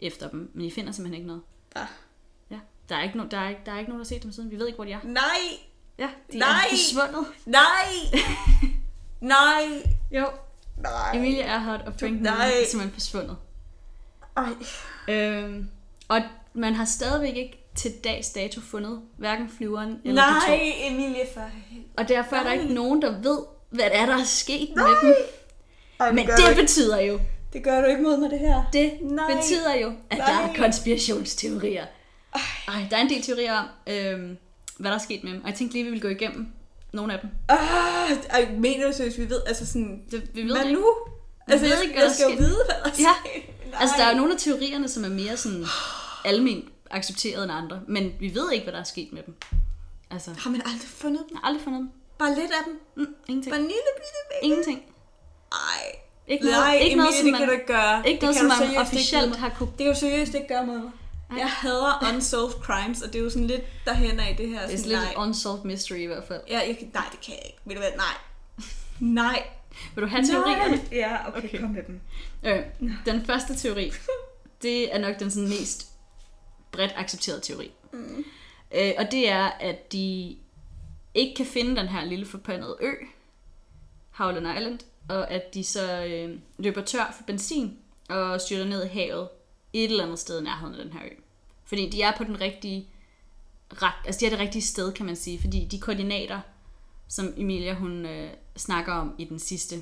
efter dem, men de finder simpelthen ikke noget. Ah. Ja, der er ikke, no, der er ikke, der er ikke nogen, der har set dem siden. Vi ved ikke, hvor de er. Nej! Ja, de Nej! er forsvundet. Nej! Nej! Jo, Nej! Emilia Earhart og Frank Nej. Noonan er simpelthen forsvundet. Ej. Øhm, og man har stadigvæk ikke til dags dato fundet hverken flyveren eller de to. Nej, Emilie for. Og derfor er der Nej. ikke nogen, der ved, hvad det er, der er sket Nej. med dem. Ej, Men det betyder jo, det gør du ikke mod mig, det her. det Nej. betyder jo, at der Nej. er konspirationsteorier. Ej, der er en del teorier om, øhm, hvad der er sket med dem. Og jeg tænkte lige, vi ville gå igennem nogle af dem. Ah, ej, mener du seriøst, vi ved, altså sådan... Det, vi ved hvad det nu? Altså, ved jeg, ikke, jeg der skal jo vide, hvad der er Ja. Nej. Altså, der er jo nogle af teorierne, som er mere sådan almindeligt accepteret end andre. Men vi ved ikke, hvad der er sket med dem. Altså, jeg Har man aldrig fundet dem? har aldrig fundet dem. Bare lidt af dem? Mm, ingenting. Bare en lille bitte? Ingenting. Ej. Ikke noget, Nej, ikke noget, Emilie, som det man, kan du ikke gøre. ikke det noget, kan som man ikke officielt mig. har kunne... Det kan du seriøst ikke gøre mod mig. Jeg hader unsolved crimes, og det er jo sådan lidt derhen af det her. Det er Sådan, lidt nej. unsolved mystery i hvert fald. Ja, jeg kan, nej, det kan jeg ikke. Ved du hvad? Nej. Nej. Vil du have teorierne? Ja, okay, Okay. okay. kom med dem. Øh, den første teori, det er nok den sådan mest bredt accepterede teori. Mm. Øh, og det er, at de ikke kan finde den her lille forbandede ø, Howland Island, og at de så øh, løber tør for benzin og styrter ned i havet et eller andet sted i nærheden af den her ø. Fordi de er på den rigtige ret, altså de er det rigtige sted, kan man sige, fordi de koordinater, som Emilia hun øh, snakker om i den sidste,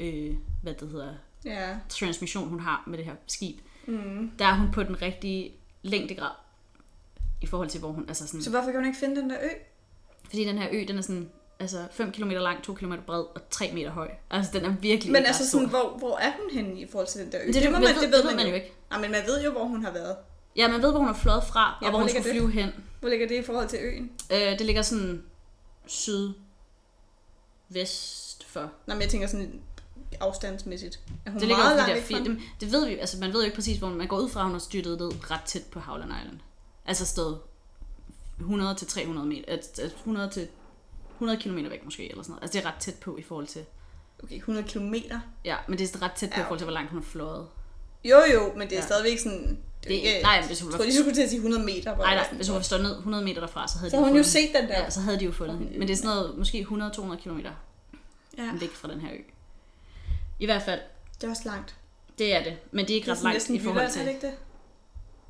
øh, hvad det hedder, Ja. transmission, hun har med det her skib, Mm. der er hun på den rigtige længdegrad i forhold til, hvor hun, altså sådan, Så hvorfor kan hun ikke finde den der ø? fordi den her ø, den er sådan, altså 5 km lang, 2 km bred og 3 meter høj. Altså, den er virkelig Men altså sådan, stor. hvor, hvor er hun henne i forhold til den der ø? det, det, må man, man, ved, det ved man jo ikke. Nej, men man ved jo, hvor hun har været. Ja, man ved, hvor hun er fløjet fra, Ja, og hvor hvor hun skulle det? flyve hen. Hvor ligger det i forhold til øen? Øh, det ligger sådan syd vest for. Nå, men jeg tænker sådan afstandsmæssigt. Er hun Det ligger meget langt der dem, det ved vi, altså man ved jo ikke præcis, hvor man går ud fra, at hun har styrtet ned ret tæt på Howland Island. Altså sted 100 til 300 meter, altså 100 til 100 km væk måske, eller sådan noget. Altså det er ret tæt på i forhold til, Okay, 100 kilometer. ja, men det er ret tæt på Ja, i forhold til, hvor langt hun har fløjet. Jo, jo, men det er Ja. stadigvæk sådan... Det, ikke, nej, hvis hun jeg var, lige, du skulle til at sige 100 meter. nej, nej, hvis hun var stået ned 100 meter derfra, så havde Så de hun jo fundet set den der. Ja, så havde de jo fundet hende. Men det er sådan noget, måske 100-200 km Ja, væk fra den her ø. I hvert fald, det er også langt. det er det. Men det er ikke Det er ret langt i forhold til... er det ikke det?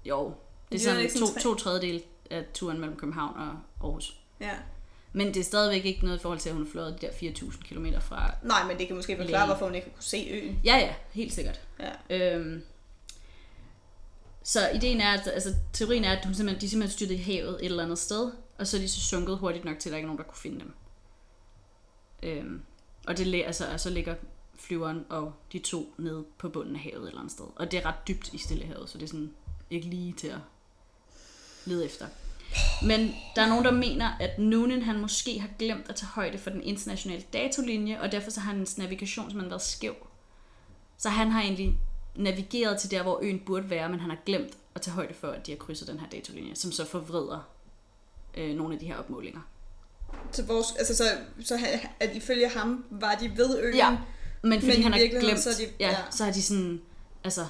Jo, det er er sådan ikke to, sådan tre- to tredjedel af turen mellem København og Aarhus. Ja. Men det er stadigvæk ikke noget i forhold til, at hun fløjet de der 4.000 km fra... Nej, men det kan måske forklare, hvorfor hun ikke kunne se øen. Ja, ja, helt sikkert. Ja. Øhm, så ideen er, at, altså teorien er, at hun simpelthen, de simpelthen styrtet i havet et eller andet sted, og så er de så sunket hurtigt nok til, at der ikke er nogen, der kunne finde dem. Øhm, og, det, altså, og så ligger flyveren og de to nede på bunden af havet et eller andet sted. Og det er ret dybt i Stillehavet, så det er sådan ikke lige til at lede efter. Men der er nogen, der mener, at Noonan han måske har glemt at tage højde for den internationale datolinje, og derfor så har hans navigation simpelthen været skæv. Så han har egentlig navigeret til der, hvor øen burde være, men han har glemt at tage højde for, at de har krydset den her datolinje, som så forvrider øh, nogle af de her opmålinger. Så, vores, altså, så, så at ifølge ham var de ved øen. Ja, Men fordi Men han har glemt, så de- ja, ja. så har de sådan, altså,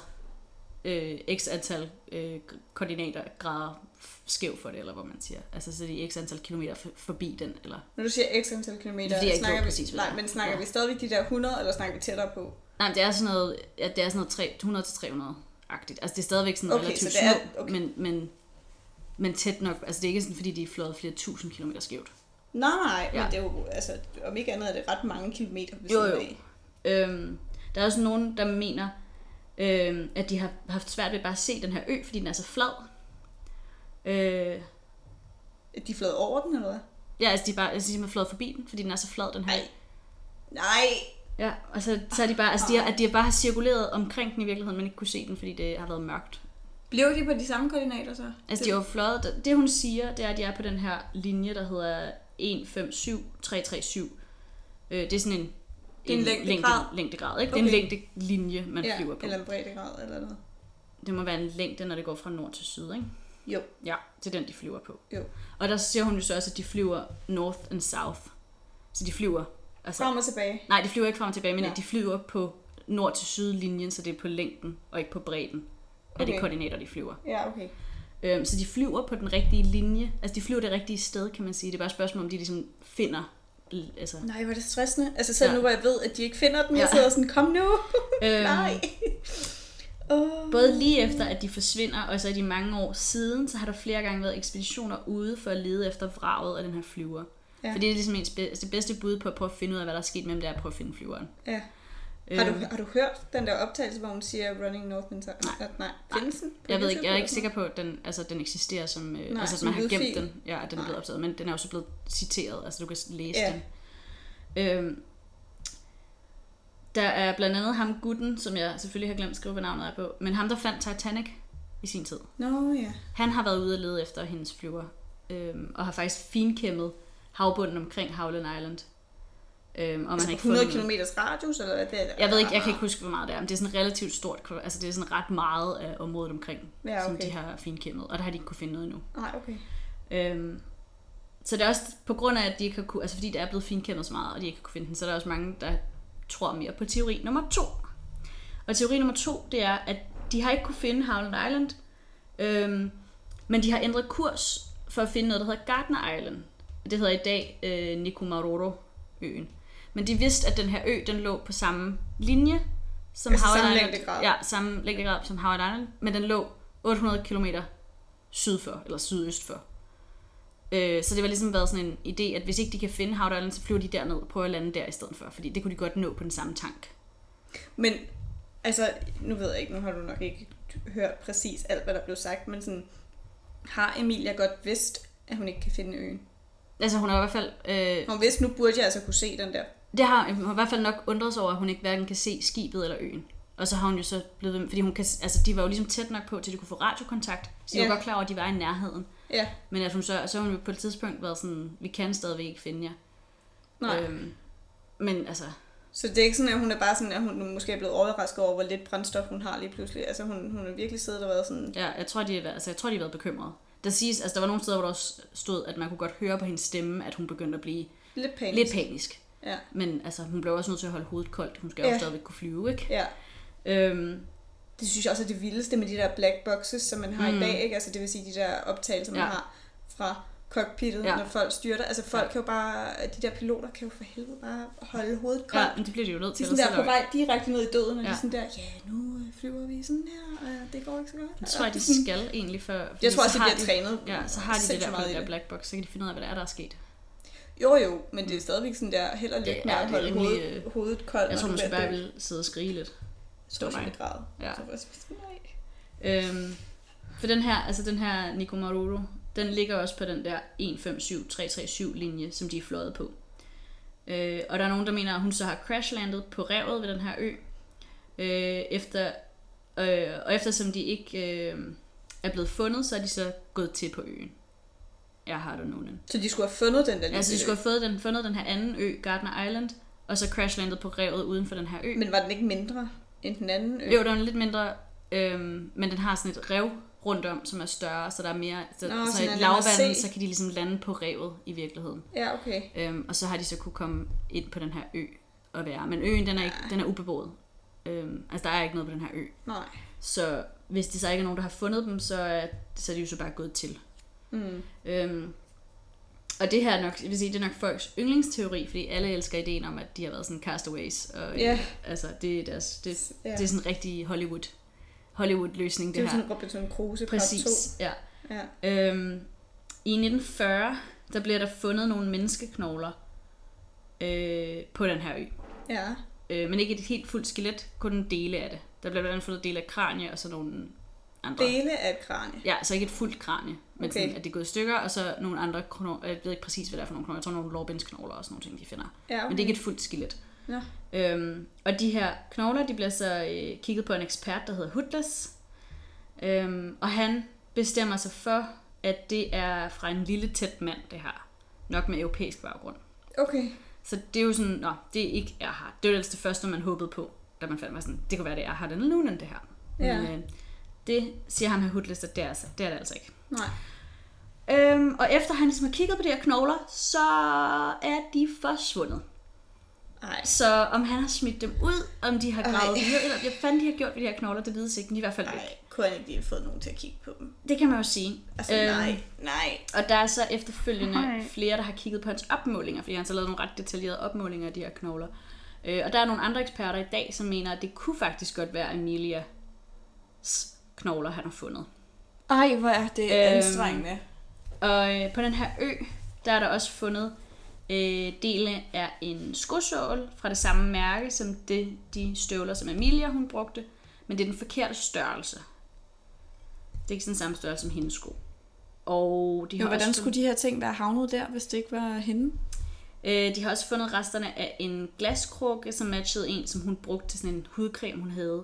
øh, x antal øh, koordinater grader skæv for det, eller hvad man siger. Altså, så er de x antal kilometer for, forbi den, eller... Når du siger x antal kilometer, Det er snakker vi, præcis, nej, men snakker Ja. vi stadigvæk de der 100, eller snakker vi tættere på? Nej, men det er sådan noget, ja, det er sådan noget 100-300-agtigt. Altså, det er stadigvæk sådan Okay, relativt så det er- små, okay. men, men, men tæt nok. Altså, det er ikke sådan, fordi de er fløjet flere tusind kilometer skævt. Nej, nej, Ja. men det er jo, altså, om ikke andet er det ret mange kilometer ved Jo, jo. af. Øhm, der er også nogen, der mener, øhm, at de har haft svært ved bare at se den her ø, fordi den er så flad. Øh, De er fløjet over den, eller hvad? ja, altså de er bare altså, de er flået forbi den, fordi den er så flad, den her. Nej. Nej. Ja, og så, så er de bare, altså de har, at de har bare har cirkuleret omkring den i virkeligheden, men ikke kunne se den, fordi det har været mørkt. Blev de på de samme koordinater så? Altså de har jo fløjet, det hun siger, det er, at de er på den her linje, der hedder 157337. Øh, det er sådan en, Det er en længdegrad? Længde, længdegrad, ikke? Det er en Okay. længdelinje, man ja, flyver på. eller en breddegrad, eller noget. Det må være en længde, når det går fra nord til syd, ikke? Jo. Ja, det er den, de flyver på. Jo. Og der siger hun jo så også, at de flyver north and south. Så de flyver... Altså, Frem og tilbage. nej, de flyver ikke frem og tilbage, men Ja. de flyver på nord til syd linjen, så det er på længden og ikke på bredden af de Okay. koordinater, de flyver. Ja, okay. Øhm, så de flyver på den rigtige linje. Altså, de flyver det rigtige sted, kan man sige. Det er bare et spørgsmål, om de ligesom finder... Altså, Nej, hvor er det stressende. Altså selv Ja. nu, hvor jeg ved, at de ikke finder den, jeg Ja. sidder sådan, kom nu. øhm, Nej. Oh. Både lige efter, at de forsvinder, og så i de mange år siden, så har der flere gange været ekspeditioner ude for at lede efter vraget af den her flyver. Ja. Ja. For det er ligesom ens be- altså det bedste bud på at prøve at finde ud af, hvad der er sket med dem, det er at prøve at finde flyveren. Ja. Har du, Øhm, har du hørt den der optagelse, hvor hun siger Running North and South? Nej. nej. Findes den? Jeg ved ikke, jeg er ikke sikker på, at den, altså, den eksisterer som, øh, Nej, altså, som man har gemt den, ja, at den er blevet optaget, men den er jo så blevet citeret, altså du kan læse Ja. den. Øhm, der er blandt andet ham gutten, som jeg selvfølgelig har glemt at skrive, hvad navnet er på, men ham, der fandt Titanic i sin tid. Nå ja. Han har været ude og lede efter hendes flyver, øhm, og har faktisk finkæmmet havbunden omkring Howland Island. Øhm, og man Altså har ikke 100 fundet km radius, eller hvad det er? Jeg ved ikke, jeg kan ikke huske, hvor meget det er, men det er sådan relativt stort, altså det er sådan ret meget af området omkring, Ja, som okay. de har finkæmmet, og der har de ikke kunne finde noget endnu. Nej, okay. Øhm, så det er også på grund af, at de ikke har kunne, altså fordi det er blevet finkæmmet så meget, og de ikke har kunne finde den, så er der også mange, der tror mere på teori nummer to. Og teori nummer to, det er, at de har ikke kunne finde Howland Island, øhm, men de har ændret kurs for at finde noget, der hedder Gardner Island. Det hedder i dag øh, Nikomaroro-øen. Men de vidste, at den her ø, den lå på samme linje som Altså Howard samme Island. længdegrad. Ja, samme længdegrad som Howard Island, men den lå 800 km syd for, eller sydøst for. Øh, så det var ligesom været sådan en idé, at hvis ikke de kan finde Howard Island, så flyver de derned og prøver at lande der i stedet for, fordi det kunne de godt nå på den samme tank. Men, altså, nu ved jeg ikke, nu har du nok ikke hørt præcis alt, hvad der blev sagt, men sådan, har Emilia godt vidst, at hun ikke kan finde øen? Altså hun har i hvert fald, øh, Hun vidste, nu burde jeg altså kunne se den der. Det har, hun i hvert fald nok undret sig over, at hun ikke hverken kan se skibet eller øen. Og så har hun jo så blevet ved, fordi hun kan, altså de var jo ligesom tæt nok på, til de kunne få radiokontakt, så de Ja. var godt klar over, at de var i nærheden. Ja, Men at hun så, så hun jo på et tidspunkt været sådan, vi kan stadigvæk ikke finde jer. nej. Øhm, men altså, Så det er ikke sådan, at hun er bare sådan, at hun måske er blevet overrasket over, hvor lidt brændstof hun har lige pludselig. Altså hun, hun er virkelig siddet og været sådan, ja, jeg tror, de, er- altså, jeg tror, de har været bekymrede. Der siges, altså der var nogle steder, hvor der også stod, at man kunne godt høre på hendes stemme, at hun begyndte at blive lidt panisk. lidt panisk. Ja, Men altså, hun blev også nødt til at holde hovedet koldt. Hun skal Ja. jo stadigvæk kunne flyve, ikke? ja. Øhm, Det synes jeg også er det vildeste med de der black boxes, som man har mm. I dag. Ikke? Altså det vil sige de der optagelser, man Ja. har fra cockpittet, ja. Når folk styrter. Altså folk Ja. kan jo bare, de der piloter kan jo for helvede bare holde hovedet koldt. ja, men det bliver de jo nødt De til. er sådan der på vej direkte ned i døden, og ja. de er sådan der, ja, nu øh, flyver vi sådan her, og det går ikke så godt. Det tror jeg, de skal egentlig for... Jeg tror også, så de bliver trænet. Ja, så har de det der på der black box, så kan de finde ud af, hvad der er, der er sket. Jo, jo, men det er stadigvæk sådan der, held og lykke med at holde rimelig, hovedet, øh, hovedet koldt. Jeg tror måske bare, jeg ville sidde og skrige lidt. Stå mig. grad. Ja. Så var jeg sådan, nej. Øhm, for den her, altså den her Nikomaroro, den ligger også på den der 157337 linje, som de er fløjet på. Øh, og der er nogen, der mener, at hun så har crashlandet på revet ved den her ø, øh, efter, øh, og eftersom de ikke øh, er blevet fundet, så er de så gået til på øen. Jeg har det nogen. Så de skulle have fundet den der Altså, de lille skulle have fundet den, fundet den her anden ø, Gardner Island, og så crashlandet på revet uden for den her ø. Men var den ikke mindre end den anden ø? Jo, den er lidt mindre, øhm, men den har sådan et rev rundt om, som er større, så der er mere, så, Nå, så i et nemmere at lavvand, se. så kan de ligesom lande på revet i virkeligheden. Ja, okay. Øhm, og så har de så kunne komme ind på den her ø og være. Men øen, den er, ikke, den er ubeboet. Øhm, altså, der er ikke noget på den her ø. Nej. Så hvis de så ikke er nogen, der har fundet dem, så er, så er de jo så bare gået til. Mm. Øhm, og det her er nok, jeg vil sige, det er nok folks yndlingsteori, fordi alle elsker ideen om, at de har været sådan castaways. Og, Ja. Altså, det er, deres, det, Ja. det er sådan en rigtig Hollywood, Hollywood-løsning, Det er det, jo her. sådan Robinson Crusoe Præcis, ja. 2. Ja. Øhm, I 1940, der bliver der fundet nogle menneskeknogler øh, på den her ø. Ja. Øh, men ikke et helt fuldt skelet, kun en dele af det. Der bliver blandt andet fundet dele af kranie og så nogle andre. Dele af et kranie. Ja, så ikke et fuldt kranie, men Okay. sådan, at det er gået i stykker, og så nogle andre knogler. Jeg ved ikke præcis, hvad det er for nogle knogler. Jeg tror, nogle lårbensknogler og sådan nogle ting, de finder. Ja, okay. Men det er ikke et fuldt skelet. Nå. Øhm, og de her knogler, de bliver så øh, kigget på en ekspert, der hedder Hudless. Øhm, og han bestemmer sig for, at det er fra en lille tæt mand, det her. Nok med europæisk baggrund. Okay. Så det er jo sådan, nå, det er ikke Erhard. Det var ellers det første, man håbede på, da man fandt mig sådan, det kunne være, det er Erhard eller Noonan, det her. Ja. Men øh, det siger ham her Hudless, at det er, altså, det er det altså ikke. Nej. Øhm, og efter han ligesom har kigget på de her knogler, så er de forsvundet. Nej. Så om han har smidt dem ud, om de har Ej. gravet videre, eller hvad fanden de har gjort ved de her knogler, det vides ikke, men de er i hvert fald væk. Nej. Kunne han ikke lige have fået nogen til at kigge på dem? Det kan man jo sige. Altså, øhm. nej. Nej. Og der er så efterfølgende Nej. flere, der har kigget på hans opmålinger, fordi han har så lavet nogle ret detaljerede opmålinger af de her knogler. Øh, og der er nogle andre eksperter i dag, som mener, at det kunne faktisk godt være Amelia, knogler, han har fundet. Ej, hvor er det Øhm, anstrengende. Og øh, på den her ø, der er der også fundet øh, dele af en skosål fra det samme mærke, som det, de støvler, som Amelia hun brugte. Men det er den forkerte størrelse. Det er ikke sådan samme størrelse som hendes sko. Og de har Jo, hvordan også skulle de her ting være havnet der, hvis det ikke var hende? Øh, de har også fundet resterne af en glaskrukke, som matchede en, som hun brugte til sådan en hudcreme, hun havde.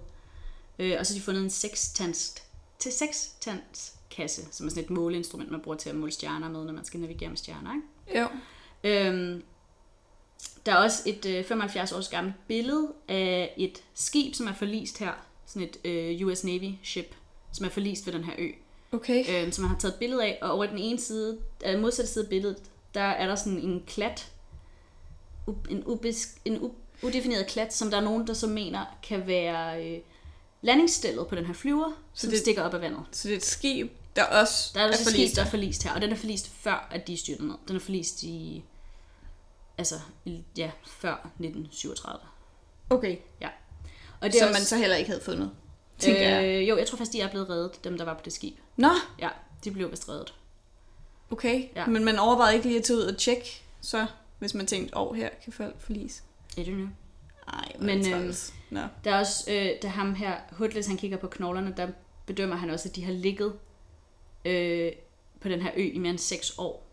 Øh, og så har de fundet en sekstands, til sekstandskasse, som er sådan et måleinstrument, man bruger til at måle stjerner med, når man skal navigere med stjerner. Ikke? Jo. Øhm, der er også et øh, 75 års gammelt billede af et skib, som er forlist her. Sådan et øh, US Navy ship, som er forlist ved den her ø. Okay. øh, som man har taget et billede af, og over den ene side, øh, modsatte side af billedet, der er der sådan en klat, en, ubesk, en u, udefineret klat, som der er nogen, der så mener kan være øh, landingsstillet på den her flyver, som det- stikker op af vandet. Så det er et skib, der også Der er, også et skib, forlist der er forlist her, og den er forlist før, at de er styrtet ned. Den er forlist i, altså, ja, før 1937. Okay. Og Det som man så heller ikke havde fundet, tænker jeg. øh, Jo, jeg tror faktisk, de er blevet reddet, dem der var på det skib. Nå, Ja, de blev vist reddet. okay. Ja. Men man overvejede ikke lige at tage ud og tjekke, så hvis man tænkte, åh, oh, her kan folk forlise. Er det nu? Ej, Men, øhm, Nå. Der er også, øh, da ham her, Hudless, han kigger på knoglerne, der bedømmer han også, at de har ligget øh, på den her ø i mere end 6 år.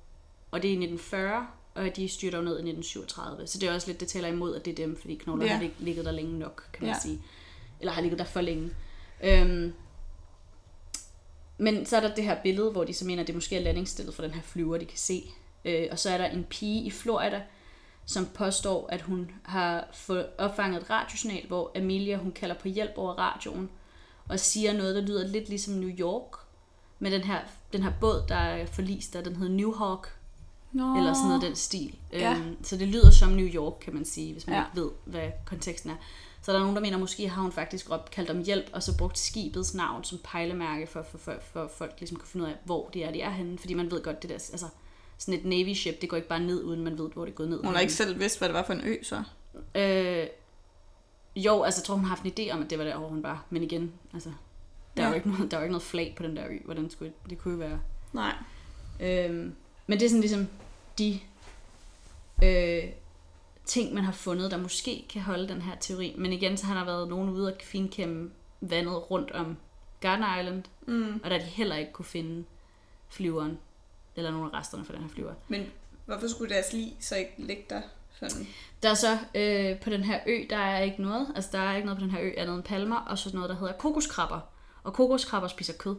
Og det er i 1940, og de styrter ned i 1937. Så det er også lidt, det taler imod, at det er dem, fordi knoglerne Ja. har lig- ligget der længe nok, kan man Ja. sige. Eller har ligget der for længe. Øhm, men så er der det her billede, hvor de så mener, at det måske er landingsstillet for den her flyver, de kan se. Øh, og så er der en pige i Florida, som påstår, at hun har fået opfanget et radiosignal, hvor Amelia hun kalder på hjælp over radioen, og siger noget, der lyder lidt ligesom New York, med den her, den her båd, der er forlist, der den hedder New Hawk, Nå. eller sådan noget den stil. Ja. Øhm, så det lyder som New York, kan man sige, hvis man Ja. ikke ved, hvad konteksten er. Så der er nogen, der mener, måske har hun faktisk råbt, kaldt om hjælp, og så brugt skibets navn som pejlemærke, for, for, for, for folk ligesom kan finde ud af, hvor det er, de er henne. Fordi man ved godt, det der, altså sådan et Navy ship, det går ikke bare ned, uden man ved, hvor det er gået ned. Hun har ikke selv vidst, hvad det var for en ø, så. Øh, jo, altså jeg tror, hun har haft en idé om, at det var der, hvor hun var. Men igen, altså, der, ja. er jo ikke noget, der er jo ikke noget flag på den der ø. Hvordan skulle det kunne jo være? Nej. Øhm, men det er sådan ligesom de øh, ting, man har fundet, der måske kan holde den her teori. Men igen, så har der været nogen ude og finkæmme vandet rundt om Garden Island, Mm. og der de heller ikke kunne finde flyveren, eller nogle af resterne fra den her flyver. Men hvorfor skulle deres lig så ikke ligge der? Sådan. Der er så øh, på den her ø, der er ikke noget. Altså der er ikke noget på den her ø andet end palmer, og så noget, der hedder kokoskrabber. Og kokoskrabber spiser kød.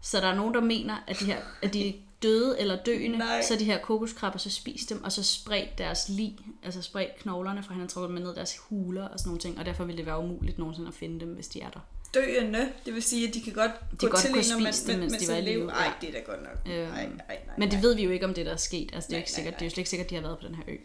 Så der er nogen, der mener, at de, her, at de døde eller døende, Nej. så de her kokoskrabber så spist dem, og så spredt deres lig, altså spredt knoglerne fra hinanden, trukket dem ned deres huler og sådan nogle ting, og derfor vil det være umuligt nogensinde at finde dem, hvis de er der. Døende, det vil sige, at de kan godt De gå godt til kunne når man, spise dem, mens med, de var i live. Ej, Ja. det er da godt nok. Øhm, Nej, nej, nej. Men det ved vi jo ikke, om det der er sket. Altså, det er, Nej, jo ikke nej, sikkert, det er jo nej. slet ikke sikkert, at de har været på den her ø.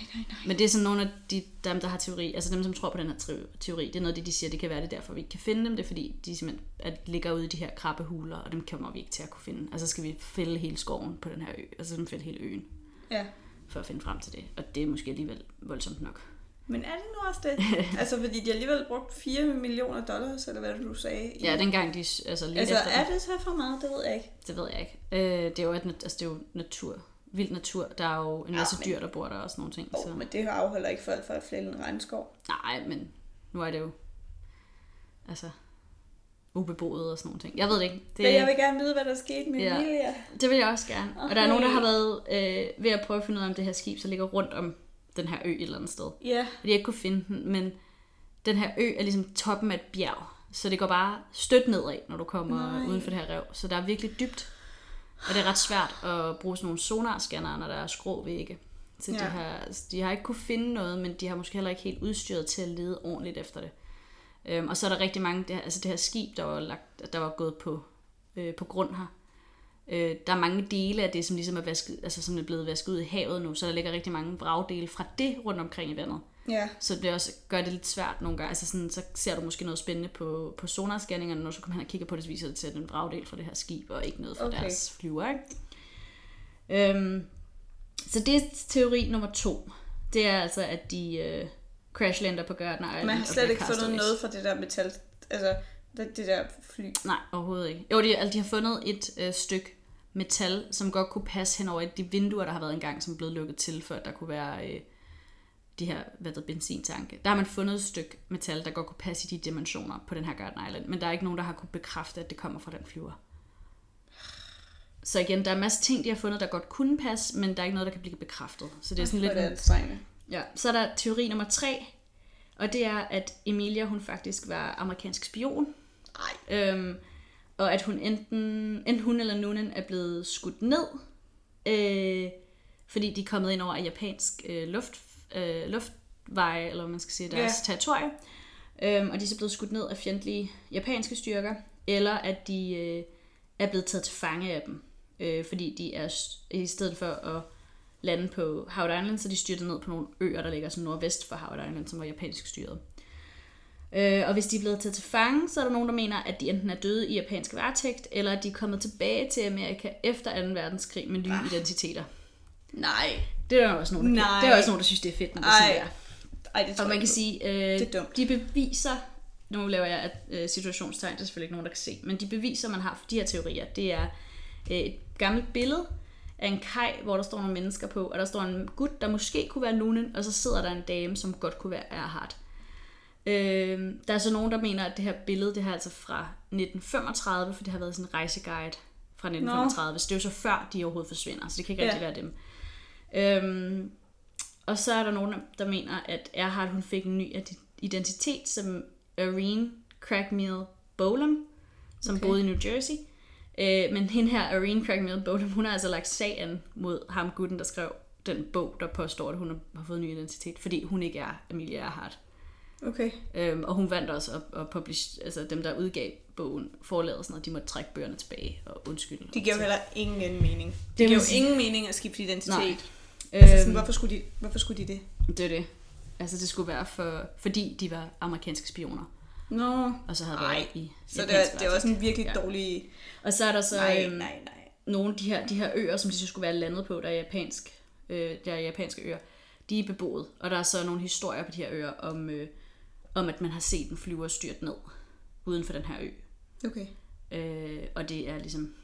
Nej, nej, nej. Men det er sådan nogle af de, dem, der har teori, altså dem, som tror på den her teori, det er noget af det, de siger, det kan være det er derfor, vi ikke kan finde dem. Det er fordi, de simpelthen at ligger ude i de her krabbehuler, og dem kommer vi ikke til at kunne finde. Altså skal vi fælde hele skoven på den her ø, altså simpelthen fælde hele øen, Ja. for at finde frem til det. Og det er måske alligevel voldsomt nok. Men er det nu også det? altså, fordi de alligevel brugt 4 millioner dollars, eller hvad du sagde. i- Ja, dengang de, altså lige Altså, efter er det så for meget? Det ved jeg ikke. det ved jeg ikke. Øh, det er jo, et, altså, det er jo natur, vild natur. Der er jo en masse Ja, men- dyr, der bor der og sådan nogle ting. Oh, Så. men det afholder ikke folk fra at fælde en regnskov. Nej, men nu er det jo altså ubeboet og sådan nogle ting. Jeg ved det ikke. Det. Men jeg vil gerne vide, hvad der skete med Ja. Emilia. Det vil jeg også gerne. Okay. Og der er nogen, der har været øh, ved at prøve at finde ud af, om det her skib så ligger rundt om den her ø et eller andet sted. Ja. de har ikke kunne finde den, men den her ø er ligesom toppen af et bjerg. Så det går bare stødt nedad, når du kommer. Nej. uden for det her rev. Så der er virkelig dybt. Og det er ret svært at bruge sådan nogle sonarscanner, når der er skrå vægge. Så ja. De, har, de har ikke kunne finde noget, men de har måske heller ikke helt udstyret til at lede ordentligt efter det. Øhm, og så er der rigtig mange, det her, altså det her skib, der var, lagt, der var gået på, øh, på grund her. Øh, der er mange dele af det, som ligesom er, vasket, altså som er blevet vasket ud i havet nu, så der ligger rigtig mange vragdele fra det rundt omkring i vandet. Ja. Så det også gør det lidt svært nogle gange. Altså sådan, så ser du måske noget spændende på, på sonarscanningerne, når du så kommer hen og kigger på det, så viser det til, at det er en vragdel fra det her skib, og ikke noget fra Okay. deres flyver. Ikke? Øhm, så det er teori nummer to. Det er altså, at de øh, crashlander på Garden Island. Man har slet ikke fundet noget fra det der metal. Altså, Det, det der fly. Nej, overhovedet ikke. Jo, de, altså, de har fundet et øh, stykke metal, som godt kunne passe hen over et de vinduer, der har været engang, som er blevet lukket til, for at der kunne være øh, de her, hvad der benzintanke. Der har man fundet et stykke metal, der godt kunne passe i de dimensioner på den her Garden Island, men der er ikke nogen, der har kunne bekræfte, at det kommer fra den flyver. Så igen, der er en masse ting, de har fundet, der godt kunne passe, men der er ikke noget, der kan blive bekræftet. Så det er sådan lidt... er det anstrengende. Ja, så er der teori nummer tre, og det er, at Emilia, hun faktisk var amerikansk spion. Nej. Øhm, og at hun enten, enten hun eller Noonan er blevet skudt ned, øh, fordi de er kommet ind over japansk øh, luft, øh, luftveje, eller hvad man skal sige, deres yeah. territorie. Øhm, og de er så blevet skudt ned af fjendtlige japanske styrker, eller at de øh, er blevet taget til fange af dem, øh, fordi de er i stedet for at lande på Howard Island, så de styrtet ned på nogle øer, der ligger sådan nordvest for Howard Island, som var japansk styret. Øh, og hvis de er blevet taget til fange, så er der nogen, der mener, at de enten er døde i japansk varetægt, eller at de er kommet tilbage til Amerika efter 2. verdenskrig med nye Ah. identiteter. Nej. Det er der også nogen, der, Nej. det er også nogen, der synes, det er fedt, når det Ej, sådan er. Ej, det tror Og man jeg kan ikke sige, øh, Det er dumt. de beviser, nu laver jeg et øh, situationstegn, det er selvfølgelig ikke nogen, der kan se, men de beviser, man har for de her teorier, det er øh, et gammelt billede af en kaj, hvor der står nogle mennesker på, og der står en gut, der måske kunne være Noonan, og så sidder der en dame, som godt kunne være Erhard. Øh, der er så nogen, der mener, at det her billede, det her er altså fra 1935, for det har været sådan en rejseguide fra 1935, så det er jo så før, de overhovedet forsvinder, så det kan ikke Ja. rigtig være dem. Øhm, og så er der nogen, der mener, at Erhard hun fik en ny ide- identitet som Irene Craigmile Bolam, som Okay. boede i New Jersey. Øh, men hende her, Irene Craigmile Bolam, hun har altså lagt sagen mod ham gutten, der skrev den bog, der påstår, at hun har fået en ny identitet, fordi hun ikke er Amelia Earhart. Okay. Øhm, og hun vandt også at, at publish, altså dem, der udgav bogen, forlaget sådan noget, de måtte trække bøgerne tilbage og undskylde. Det giver jo heller ingen mening. Det, Det giver jo ingen mening at skifte identitet. Nej. Altså sådan, Øhm, hvorfor, skulle de, hvorfor skulle de det? Det er det. Altså det skulle være for, fordi de var amerikanske spioner, Nå. og så havde været i Så det er, det er også en virkelig Ja. dårlig... Og så er der så Nej, øhm, nej, nej. nogle af de her, de her øer, som de så skulle være landet på, der er, japansk, øh, der er japanske øer, de er beboet. Og der er så nogle historier på de her øer om, øh, om at man har set en flyver styrt ned uden for den her ø. Okay. Øh, og det er ligesom,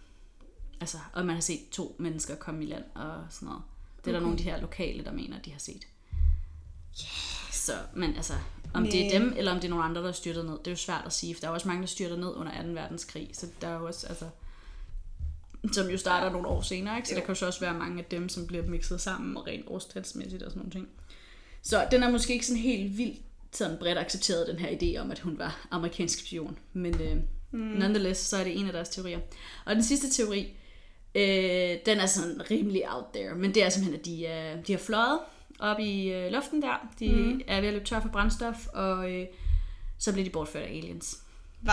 altså, og man har set to mennesker komme i land og sådan noget. Det er der Okay. nogle af de her lokale, der mener, de har set. Så, men altså, om det Men- er dem, eller om det er nogle andre, der er styrtet ned, det er jo svært at sige, for der er jo også mange, der styrter ned under 2. verdenskrig, så der er jo også, altså, som jo starter ja. nogle år senere, ikke? så Jo. der kan jo så også være mange af dem, som bliver mixet sammen og rent årstalsmæssigt og sådan nogle ting. Så den er måske ikke sådan helt vildt sådan bredt accepteret, den her idé om, at hun var amerikansk spion. Men øh, mm. nonetheless, så er det en af deres teorier. Og den sidste teori, øh, den er sådan rimelig out there, men det er simpelthen, at de, er, de har fløjet op i øh, luften der. De mm. er ved at løbe tør for brændstof, og øh, så bliver de bortført af aliens. Hvad?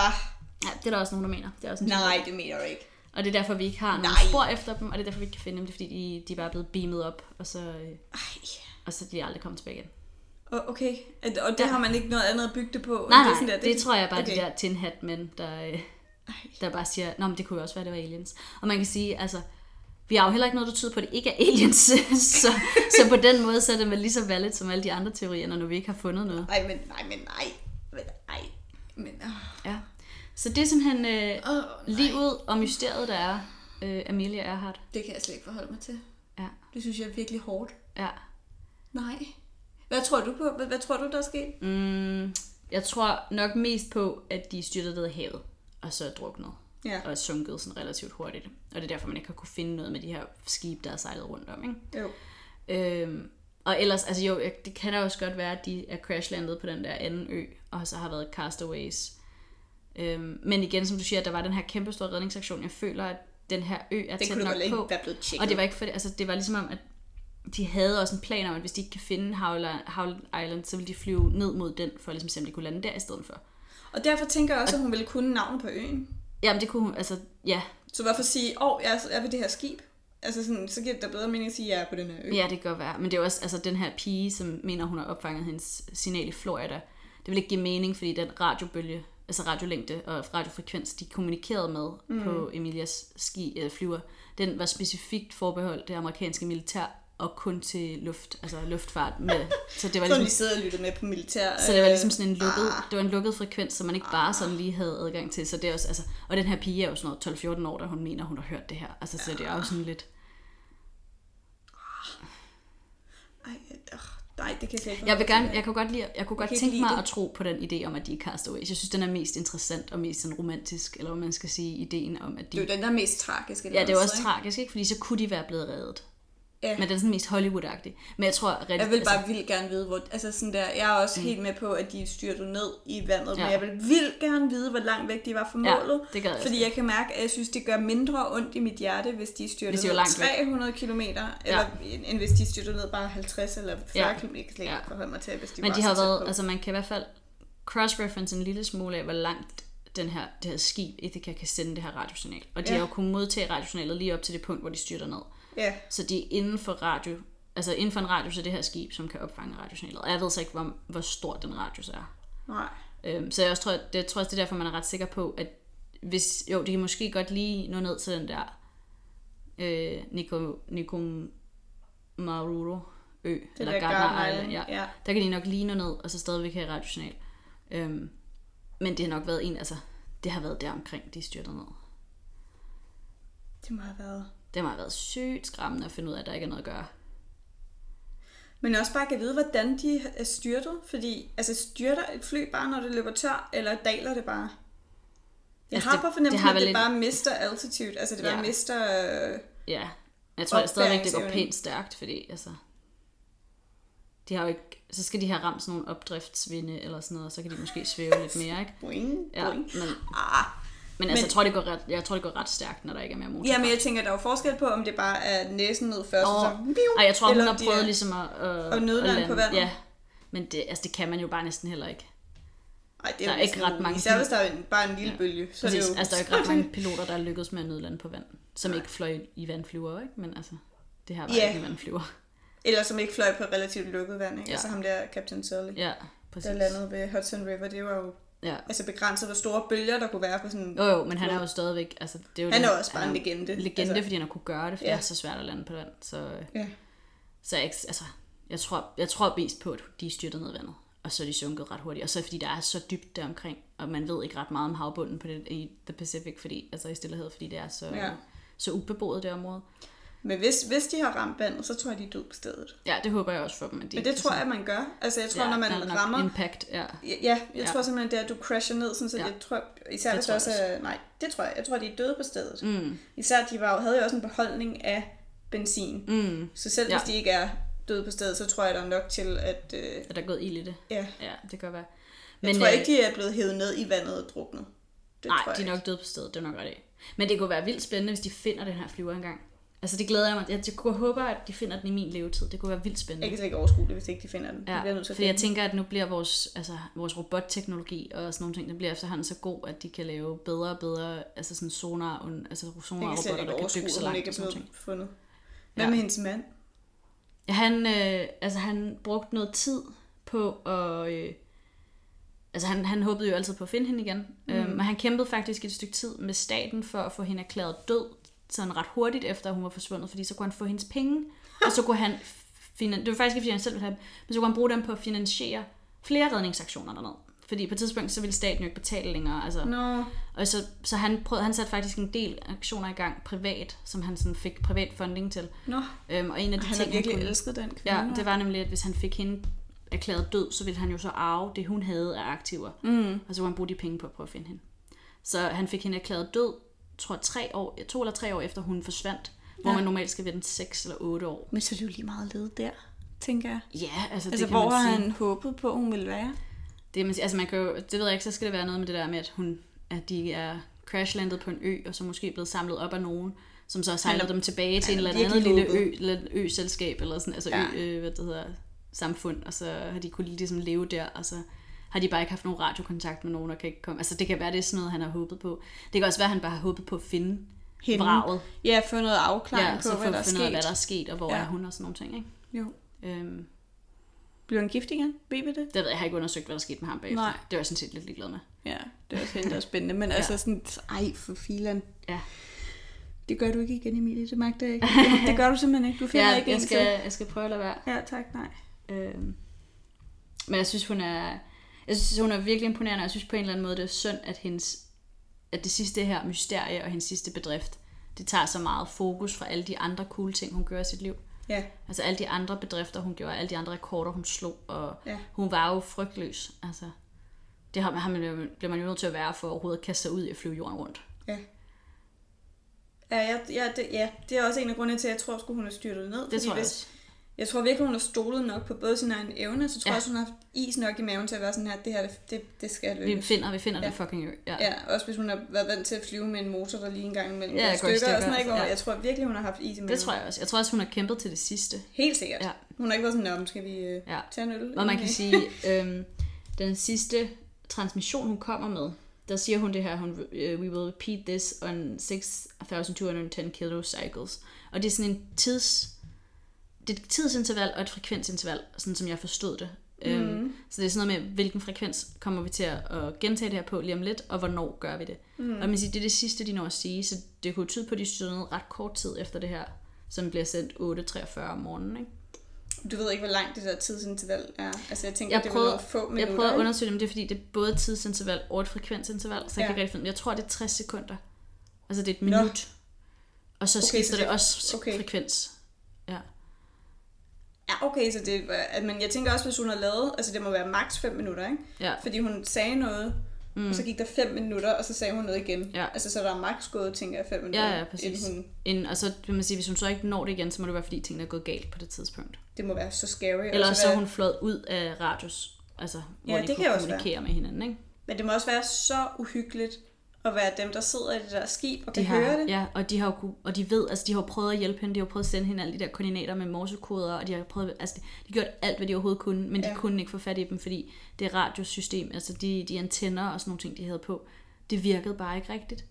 Ja, det er der også nogen, der mener. Det er også en. Nej, det mener du ikke. Og det er derfor, vi ikke har nogen Nej. spor efter dem, og det er derfor, vi ikke kan finde dem. Det er fordi, de, de er bare blevet beamet op, og så, øh, Ej. og så er de aldrig kommet tilbage igen. Okay. Og det Ja. har man ikke noget andet at bygge det på? Nej, det nej, er sådan det, der, det tror jeg bare, okay. de der tin hat mænd, der, øh, Ej. der bare siger, Nå, men det kunne jo også være, det var aliens. Og man kan sige, altså, vi har jo heller ikke noget, der tyder på, at det ikke er aliens. så, så på den måde, så er det vel lige så valid som alle de andre teorier, når vi ikke har fundet noget. Ej, men nej, men nej. Men nej. Men, åh. Ja. Så det er simpelthen øh, nej. livet og mysteriet, der er øh, Amelia Earhart. Det kan jeg slet ikke forholde mig til. Ja. Det synes jeg er virkelig hårdt. ja. Nej. Hvad tror du på? Hvad, hvad tror du, der er sket? Mm, jeg tror nok mest på, at de styrtede ned i havet, og så er druknet. Ja. Og sunket sådan relativt hurtigt. Og det er derfor, man ikke har kunne finde noget med de her skibe, der er sejlet rundt om. Ikke? Jo. Øhm, og ellers, altså jo, det kan da også godt være, at de er crashlandet på den der anden ø, og så har været castaways. Øhm, men igen, som du siger, der var den her kæmpe store redningsaktion. Jeg føler, at den her ø er Det tæt nok ikke på. være blevet tjekket. Og det var ikke for det, altså det var ligesom om, at de havde også en plan om, at hvis de ikke kan finde Howland, Howland Island, så ville de flyve ned mod den, for ligesom at se, om de kunne lande der i stedet for. Og derfor tænker jeg også, at hun ville kunne navnet på øen. Jamen det kunne hun, altså ja, Så hvorfor sige, åh, oh, jeg er ved det her skib? Altså sådan, så giver det da bedre mening at sige, at jeg er på den her ø. ja det kan godt være. Men det er jo også, altså den her pige, som mener, hun har opfanget hendes signal i Florida, det vil ikke give mening, fordi den radiobølge, altså radiolængde og radiofrekvens, de kommunikerede med mm. på Emilias ski, øh, flyver, den var specifikt forbeholdt det amerikanske militær og kun til luft, altså luftfart med. Så det var ligesom, sidder og lytter med på militær. så det var ligesom sådan en lukket, ah. det var en lukket frekvens, som man ikke bare sådan lige havde adgang til. Så det er også, altså, og den her pige er jo sådan noget 12-14 år, da hun mener, hun har hørt det her. Altså, så det er jo sådan lidt, Ej, øh, nej, det kan jeg slet ikke Jeg vil gerne, jeg kunne godt, lide, jeg kunne godt ikke tænke mig det. at tro på den idé om, at de er castaways. Jeg synes, den er mest interessant og mest sådan romantisk, eller hvad man skal sige, ideen om, at de... Det er jo den, der er mest tragisk. ja, det er jo også tragisk, ikke? Fordi så kunne de være blevet reddet. Ja. Men den er sådan mest Hollywood-agtig. Men jeg tror... Rigtig, Jeg vil bare vildt gerne vide, hvor... Altså sådan der, jeg er også mm. helt med på, at de styrtede ned i vandet, ja. Ja. men jeg vil vildt gerne vide, hvor langt væk de var fra Ja, målet. det gad jeg fordi også jeg kan mærke, at jeg synes, det gør mindre ondt i mit hjerte, hvis de styrtede Hvis de ned langt væk. 300 km, eller end hvis de styrtede ned bare 50 eller 40 Ja. km. Jeg kan slet ikke Ja. forholde mig til, hvis de Men de har været... Altså, man kan i hvert fald cross-reference en lille smule af, hvor langt den her, det her skib Ithaca kan sende det her radiosignal. Og de Ja. har jo kunnet modtage radiosignalet lige op til det punkt, hvor de styrter ned. Ja, Så de er inden for radio, altså inden for en radius af det her skib, som kan opfange radiosignalet. Og jeg ved så ikke, hvor, hvor stor den radius er. nej. Øhm, så jeg også tror, det, jeg tror også, det er derfor, man er ret sikker på, at hvis, jo, de kan måske godt lige nå ned til den der øh, Nico, Nico Maruro ø, Det eller der Gardner. Island, Ja. ja. Der kan de nok lige nå ned, og så stadigvæk have radiosignal. Øhm, men det har nok været en, altså, det har været der omkring, de styrter ned. Det må have været. Det må have været sygt skræmmende at finde ud af, at der ikke er noget at gøre. Men også bare kan vide, hvordan de er styrtet. Fordi, altså styrter et fly bare, når det løber tør, eller daler det bare? Jeg Altså, har det- på fornemmelsen, at det vel bare mister altitude. Altså det bare Ja. mister... Øh, Ja, jeg tror jeg stadigvæk, det går pænt stærkt, fordi altså, de har jo ikke, så skal de have ramt sådan nogle opdriftsvinde eller sådan noget, og så kan de måske svæve lidt mere, ikke? boing, Ja, boing. men, Ah. Men altså, jeg tror, det går ret, jeg tror, det går ret stærkt, når der ikke er mere motor. Ja, men jeg tænker, der er jo forskel på, om det bare er næsen ned først, og så... Åh, Ej, jeg tror, hun har prøvet er- ligesom at... Øh, nødlande lande- på vandet. Ja, men det, altså, det kan man jo bare næsten heller ikke. Ej, det Der jo er ikke ret mange Især hvis der er en, bare en lille ja. bølge. Så er Præcis, det jo... altså, der er ikke ret mange piloter, der er lykkedes med at nødlande på vand, som ikke fløj i vandflyver, ikke? Men altså, det her var Ja. ikke vandflyver. Eller som ikke fløj på relativt lukket vand, ikke? Ja. Altså ham der, Captain Sully, Ja, præcis. der landede ved Hudson River, det var jo Ja. altså begrænset, hvor store bølger der kunne være på sådan... Jo, jo, men han er jo stadigvæk... Altså, det er jo Han er også bare en legende. legende, Altså- fordi han har kunne gøre det, fordi Ja. det er så svært at lande på vand. Så, Ja. så jeg, altså, jeg, tror, jeg tror mest på, at de er styrtet ned i vandet, og så er de sunket ret hurtigt. Og så fordi der er så dybt der omkring, og man ved ikke ret meget om havbunden på det, i The Pacific, fordi, altså i stillehed, fordi det er så, Ja. så ubeboet det område. Men hvis, hvis de har ramt vandet, så tror jeg, de er døde på stedet. Ja, det håber jeg også for dem. At de Men det tror jeg, man gør. Altså jeg tror, ja, når man der er rammer... Impact, ja. Ja, jeg Ja. tror simpelthen, det er, at du crasher ned, sådan, så Ja. jeg tror, især Det hvis tror også er, nej, det tror jeg, jeg tror, de er døde på stedet. Mm. Især, de var havde jo også en beholdning af benzin. Mm. Så selv Ja. hvis de ikke er døde på stedet, så tror jeg, der er nok til, at, øh, Er der gået ild i det? ja, Ja, det kan være. jeg tror ikke, de er blevet hævet ned i vandet og druknet. Det Nej, tror jeg de er nok døde på stedet, det er nok ret af. Men det kunne være vildt spændende, hvis de finder den her flyver engang. Altså det glæder jeg mig. Jeg, jeg kunne håbe, at de finder den i min levetid. Det kunne være vildt Jeg spændende. kan slet ikke overskue det, hvis ikke de finder den. De Ja, nødt til fordi jeg tænker, at nu bliver vores, altså, vores robotteknologi og sådan nogle ting, den bliver efterhånden så god, at de kan lave bedre og bedre, altså sådan sonar, altså Jeg sonar kan robotter, der kan dykke så langt ikke er nogle ting. fundet. Hvad Ja. med hendes mand? Ja, han, øh, altså han brugte noget tid på at... Øh, altså han, han håbede jo altid på at finde hende igen. Mm. Øh, men han kæmpede faktisk et stykke tid med staten for at få hende erklæret død, sådan ret hurtigt efter, at hun var forsvundet, fordi så kunne han få hendes penge, og så kunne han... Finan- det var faktisk ikke, fordi han selv ville have dem, men så kunne han bruge dem på at finansiere flere redningsaktioner dernede. Fordi på et tidspunkt, så ville staten jo ikke betale længere. Altså, Nå, og så, så han, prøvede, han satte faktisk en del aktioner i gang privat, som han sådan fik privat funding til. nå. Øhm, og en af de Han ting, har virkelig kunne, elsket den kvinde. Ja, det var nemlig, at hvis han fik hende erklæret død, så ville han jo så arve det, hun havde af aktiver. Mm. Og så kunne han bruge de penge på at prøve at finde hende. Så han fik hende erklæret død, tror jeg, tre år, to eller tre år efter hun forsvandt. Hvor Ja. man normalt skal vente 6 eller 8 år. Men så er det jo lige meget led der, tænker jeg. Ja, altså, Altså, det kan hvor man har sige. han håbet på, hun ville være? Det, man, altså man kan jo, det ved jeg ikke, så skal det være noget med det der med, at, hun, at de er crashlandet på en ø, og så måske blevet samlet op af nogen, som så har sejlet Han er- dem tilbage til en han er eller anden lille ø, eller ø-selskab, eller sådan, altså Ja. ø, øh, hvad det hedder, samfund, og så har de kunne ligesom leve der, og så har de bare ikke haft nogen radiokontakt med nogen, og kan ikke komme. Altså det kan være, det er sådan noget, han har håbet på. Det kan også være, at han bare har håbet på at finde Hende. vraget. Ja, få noget afklaring Ja, på, så hvad der er sket. hvad der er sket, og hvor Ja. er hun og sådan nogle ting, ikke? Jo. Øhm, Bliver han gift igen? Ved vi det? det ved jeg, jeg har ikke undersøgt, hvad der skete med ham bagefter. Nej. Det var jeg sådan set lidt ligeglad med. Ja, det er også er spændende. Men altså sådan, ej, for filan. Ja. Det gør du ikke igen, Emilie. Det magter jeg ikke. Det, det gør du simpelthen ikke. Du finder Ja, ikke jeg skal, jeg skal prøve at lade være. til. Ja, tak, nej. Øhm, men jeg synes, hun er... Jeg synes, hun er virkelig imponerende, og jeg synes på en eller anden måde, det er synd, at, hendes, at det sidste her mysterie og hendes sidste bedrift, det tager så meget fokus fra alle de andre cool ting, hun gør i sit liv. Ja, Altså alle de andre bedrifter, hun gjorde, alle de andre rekorder, hun slog, og Ja. hun var jo frygtløs. Altså, det har, har man, jo- bliver man jo nødt til at være for overhovedet at kaste sig ud i at flyve jorden rundt. ja. Ja, ja, ja, det, ja, det er også en af grundene til, at jeg tror, at hun er styrtet ned. Det tror jeg hvis, også. Jeg tror virkelig, hun har stolet nok på både sin egen evne, så tror Ja. jeg også, hun har haft is nok i maven til at være sådan her, det her, det, det, det skal Vi lykkes. finder, vi finder Ja. den fucking ø. Ja. Ja, også hvis hun har været vant til at flyve med en motor, der lige en gang imellem Ja, stykker, stykker, og sådan noget, ja. Jeg tror virkelig, hun har haft is i maven. Det tror jeg også. Jeg tror også, hun har kæmpet til det sidste. Helt sikkert. Ja. Hun har ikke været sådan, "Nå, men skal vi øh, Ja. tage en øl? Og man kan sige, øhm, den sidste transmission, hun kommer med, der siger hun det her, hun, øh, we will repeat this on 6.210 kilo cycles. Og det er sådan en tids, det er et tidsinterval og et frekvensinterval, sådan som jeg forstod det. Mm. Øhm, så det er sådan noget med, hvilken frekvens kommer vi til at, at gentage det her på lige om lidt, og hvornår gør vi det. Mm. Og man siger, det er det sidste, de når at sige, så det kunne tyde på, at de stod ned ret kort tid efter det her, som bliver sendt 8.43 om morgenen. Ikke? Du ved ikke, hvor langt det der tidsinterval er. Altså, jeg tænker, Jeg det prøvede, nogle få minutter. jeg prøvede at undersøge det, men det er fordi, det er både et tidsinterval og et frekvensinterval, så jeg Ja. kan ikke rigtig finde Jeg tror, det er 60 sekunder. Altså det er et Nå. minut. Og så Okay, skifter så det det- også okay. frekvens. Ja. Okay, så det at, men jeg tænker også, hvis hun har lavet, altså det må være maks 5 minutter, ikke? Ja. Fordi hun sagde noget, mm. og så gik der 5 minutter, og så sagde hun noget igen. Ja. Altså, så der er maks gået, tænker jeg, 5 minutter. Ja, ja, præcis. inden Hun, Inden, og så vil man sige, hvis hun så ikke når det igen, så må det være, fordi tingene er gået galt på det tidspunkt. det må være så scary. Eller så er være, hun flået ud af radius, altså hvor Ja, de det kunne kan også kommunikere med hinanden. Ikke? Men det må også være så uhyggeligt at være dem, der sidder i det der skib og De kan har, høre det. Ja, og de har jo kunne, og de ved, altså de har prøvet at hjælpe hende, de har prøvet at sende hende alle de der koordinater med morsekoder, og de har prøvet, altså de, de gjort alt, hvad de overhovedet kunne, men de Ja. kunne ikke få fat i dem, fordi det radiosystem, altså de, de antenner og sådan nogle ting, de havde på, det virkede bare ikke rigtigt.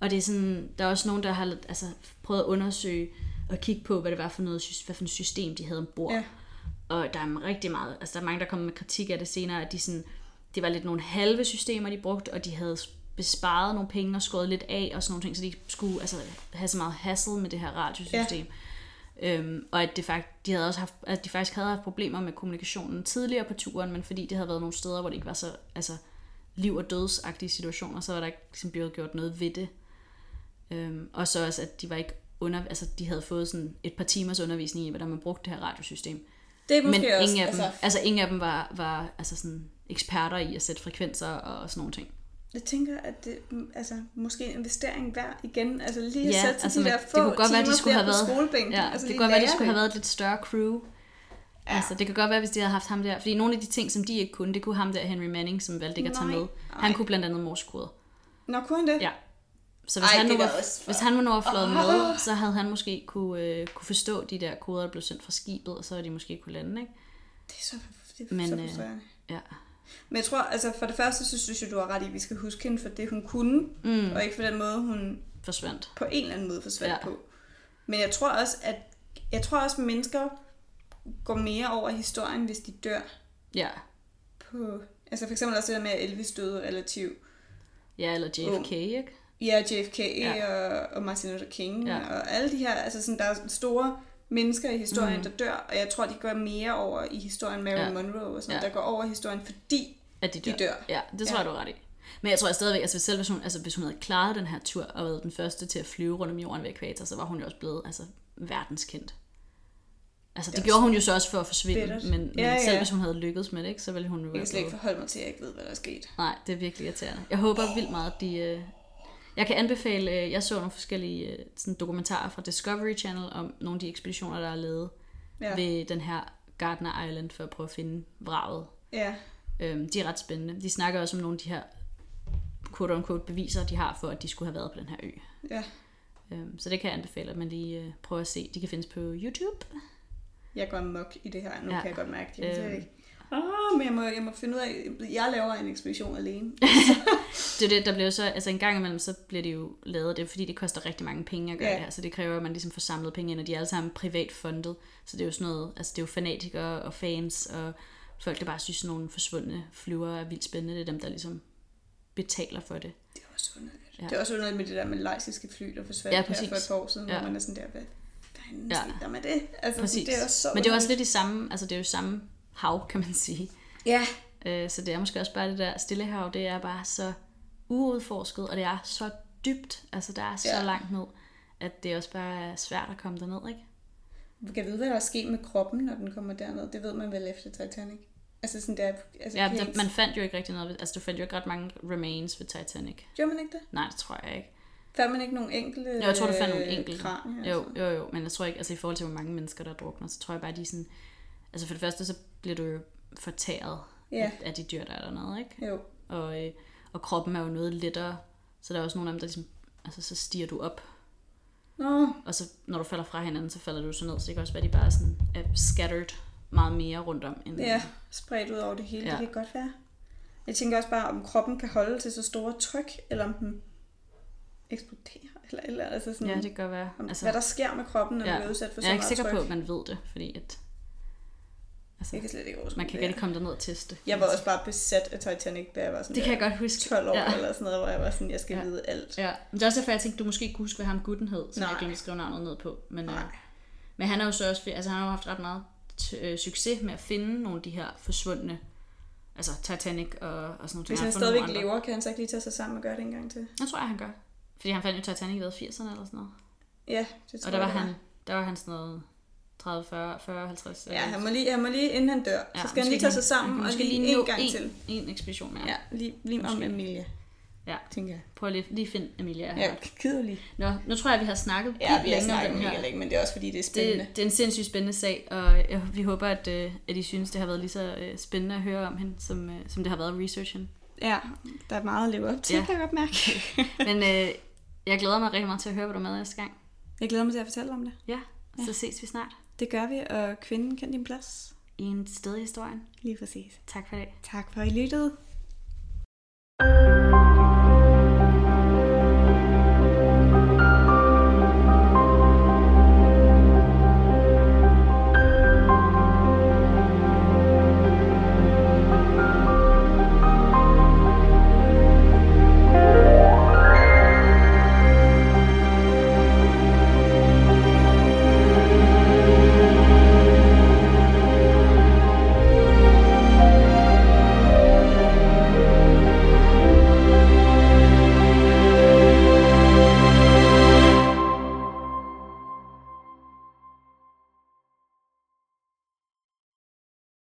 Og det er sådan, der er også nogen, der har altså, prøvet at undersøge og kigge på, hvad det var for noget, hvad for et system, de havde ombord. Ja. Og der er rigtig meget, altså der er mange, der kommer med kritik af det senere, at de sådan, det var lidt nogle halve systemer, de brugte, og de havde besparet nogle penge og skåret lidt af og sådan nogle ting, så de skulle altså, have så meget hassle med det her radiosystem. Ja. Øhm, og at, det fakt, de havde også haft, at de faktisk havde haft problemer med kommunikationen tidligere på turen, men fordi det havde været nogle steder, hvor det ikke var så altså, liv- og dødsagtige situationer, så var der ikke ligesom blevet gjort noget ved det. Øhm, og så også, at de var ikke under, altså, de havde fået sådan et par timers undervisning i, hvordan man brugte det her radiosystem. Det er Men også, ingen af dem, altså, altså, altså ingen af dem var, var altså sådan eksperter i at sætte frekvenser og sådan nogle ting. Jeg tænker, at det mm, altså, måske en investering værd igen. Altså lige at Ja, sætte altså, de der det få kunne godt være, de skulle have været- skolebænken. Ja, altså, det kan godt være, de skulle have det. været et lidt større crew. Ja. Altså, det kan godt være, hvis de havde haft ham der. Fordi nogle af de ting, som de ikke kunne, det kunne ham der, Henry Manning, som valgte ikke at tage Nej, med. nej. Han kunne blandt andet morskoder. Nå, kunne han det? Ja. Så hvis, Ej, han nu det var, også- hvis han nu var flået Åh. med, så havde han måske kunne, øh, kunne forstå de der koder, der blev sendt fra skibet, og så havde de måske kunne lande, ikke? Det er så, det er Men, så øh, frustrerende. Ja. Men jeg tror, altså for det første, så synes jeg, du har ret i, at vi skal huske hende for det, hun kunne, Mm. og ikke for den måde, hun Forsvandt. på en eller anden måde forsvandt Ja. på. Men jeg tror også, at jeg tror også, at mennesker går mere over historien, hvis de dør Ja. på... Altså for eksempel også det der med, at Elvis døde relativt. Ja, eller JFK, ikke? Ja, JFK Ja. og, og Martin Luther King ja. og alle de her, altså sådan, der er store mennesker i historien, mm. der dør, og jeg tror, de går mere over i historien Marilyn Ja. Monroe og sådan Ja. der går over i historien, fordi At de dør. De dør. Ja, det tror Ja. jeg, du ret i. Men jeg tror jeg stadigvæk, altså selv hvis hun, altså hvis hun havde klaret den her tur og været den første til at flyve rundt om jorden ved ekvator, så var hun jo også blevet altså, verdenskendt. Altså det, Det gjorde hun jo så også for at forsvinde, bittert. men, men Ja, ja. selv hvis hun havde lykkedes med det, ikke, så ville hun jo jeg kan slet ikke forholde mig til, at jeg ikke ved, hvad der er sket. Nej, det er virkelig irriterende. Jeg håber vildt meget, at de... Jeg kan anbefale, øh, jeg så nogle forskellige øh, sådan dokumentarer fra Discovery Channel om nogle af de ekspeditioner, der er lavet ja. Ved den her Gardner Island for at prøve at finde vraget. ja. Øhm, de er ret spændende. De snakker også om nogle af de her quote-unquote beviser, de har for, at de skulle have været på den her ø. ja. Øhm, så det kan jeg anbefale, at man lige øh, prøver at se. De kan findes på YouTube. Jeg går mok i det her, nu Ja. kan jeg godt mærke det. Øh. Ah, men jeg må, jeg må finde ud af, jeg laver en ekspedition alene. Det er det, der bliver så, altså en gang imellem, så bliver det jo lavet, det er fordi det koster rigtig mange penge at gøre Ja. det her, så det kræver, at man ligesom får samlet penge ind, og de er alle sammen privat fundet, så det er jo sådan noget, altså det er jo fanatikere og fans, og folk, der bare synes, sådan nogle forsvundne flyver er vildt spændende, det er dem, der ligesom betaler for det. Det er også underligt. Ja. Det er også noget med det der malaysiske fly, der forsvandt Ja, her for et par år siden, Ja. hvor man er sådan der, hvad fanden Ja. der med det? Altså, Præcis. det er også så Men det er også underligt. lidt i samme, altså det er jo samme hav, kan man sige. Ja, Øh, så det er måske også bare det der stillehav, det er bare så uudforsket, og det er så dybt, altså der er så Ja. langt ned, at det også bare er svært at komme derned, ikke? kan jeg vide, hvad der er sket med kroppen, når den kommer derned? Det ved man vel efter Titanic. Altså sådan der, altså Ja, kan det, man fandt jo ikke rigtig noget, altså du fandt jo ikke ret mange remains ved Titanic. Gjorde man ikke det? Nej, det tror jeg ikke. Fandt man ikke nogen enkelte Jo, jeg tror, du fandt nogle øh, enkelte. kranier, Jo, jo, jo, men jeg tror ikke, altså i forhold til, hvor mange mennesker, der drukner, så tror jeg bare, de er sådan... Altså for det første, så bliver du jo fortæret Ja. af, af de dyr, der er dernede, ikke? Jo. Og, øh, og kroppen er jo noget lettere, så der er også nogle af dem, der ligesom, altså så stiger du op, Nå, og så når du falder fra hinanden, så falder du så ned, så det kan også være, at de bare sådan er scattered meget mere rundt om. End, ja, spredt ud over det hele, Ja. det kan godt være. Jeg tænker også bare, om kroppen kan holde til så store tryk, eller om den eksploderer, eller, eller altså sådan, ja, det kan godt være. om, Altså, hvad der sker med kroppen, når ja. ja. den er udsat for så jeg er ikke meget sikker tryk. på, at man ved det, fordi at, altså, Jeg kan slet ikke overskue man kan ikke komme derned og teste. Jeg var også bare besat af Titanic, da jeg var sådan Det kan jeg godt huske. 12 år Ja. eller sådan noget, hvor jeg var sådan, jeg skal Ja. vide alt. Ja, men det er også derfor, jeg tænkte, du måske ikke kunne huske, hvad ham gutten hed, jeg Nej. glemte at skrive navnet ned på. Men, øh, men han har jo så også, altså han har jo haft ret meget øh, succes med at finde nogle af de her forsvundne, altså Titanic og, og sådan nogle ting. Hvis han nogle stadigvæk lever, kan han så ikke lige tage sig sammen og gøre det en gang til? Jeg tror jeg, han gør. Fordi han fandt jo Titanic i hvad, 80'erne eller sådan noget. Ja, det tror Og der var, jeg, det han, der var han sådan noget 30, 40, 40 50. Ja, han må lige, han må lige inden han dør, ja, så skal han lige tage sig sammen og lige nå en gang en, til. en ekspedition mere. Ja, lige, lige om. Emilia, ja. tænker jeg. Prøv lige, lige finde Emilia her. Ja, gider lige. Nå, nu tror jeg, vi har snakket Ja, vi har længe om snakket den her. længe, men det er også fordi, det er spændende. Det, det er en sindssygt spændende sag, og jeg, vi håber, at, øh, at I synes, det har været lige så øh, spændende at høre om hende, som, øh, som det har været researchen. Ja, der er meget at leve op til, Ja. ja. kan jeg godt mærke. Men øh, jeg glæder mig rigtig meget til at høre, hvad du er med næste gang. Jeg glæder mig til at fortælle om det. Ja, så ses vi snart det gør vi, og kvinden kan din plads. I en sted i historien. Lige præcis. Tak for det. Tak for, at I lyttede. thank you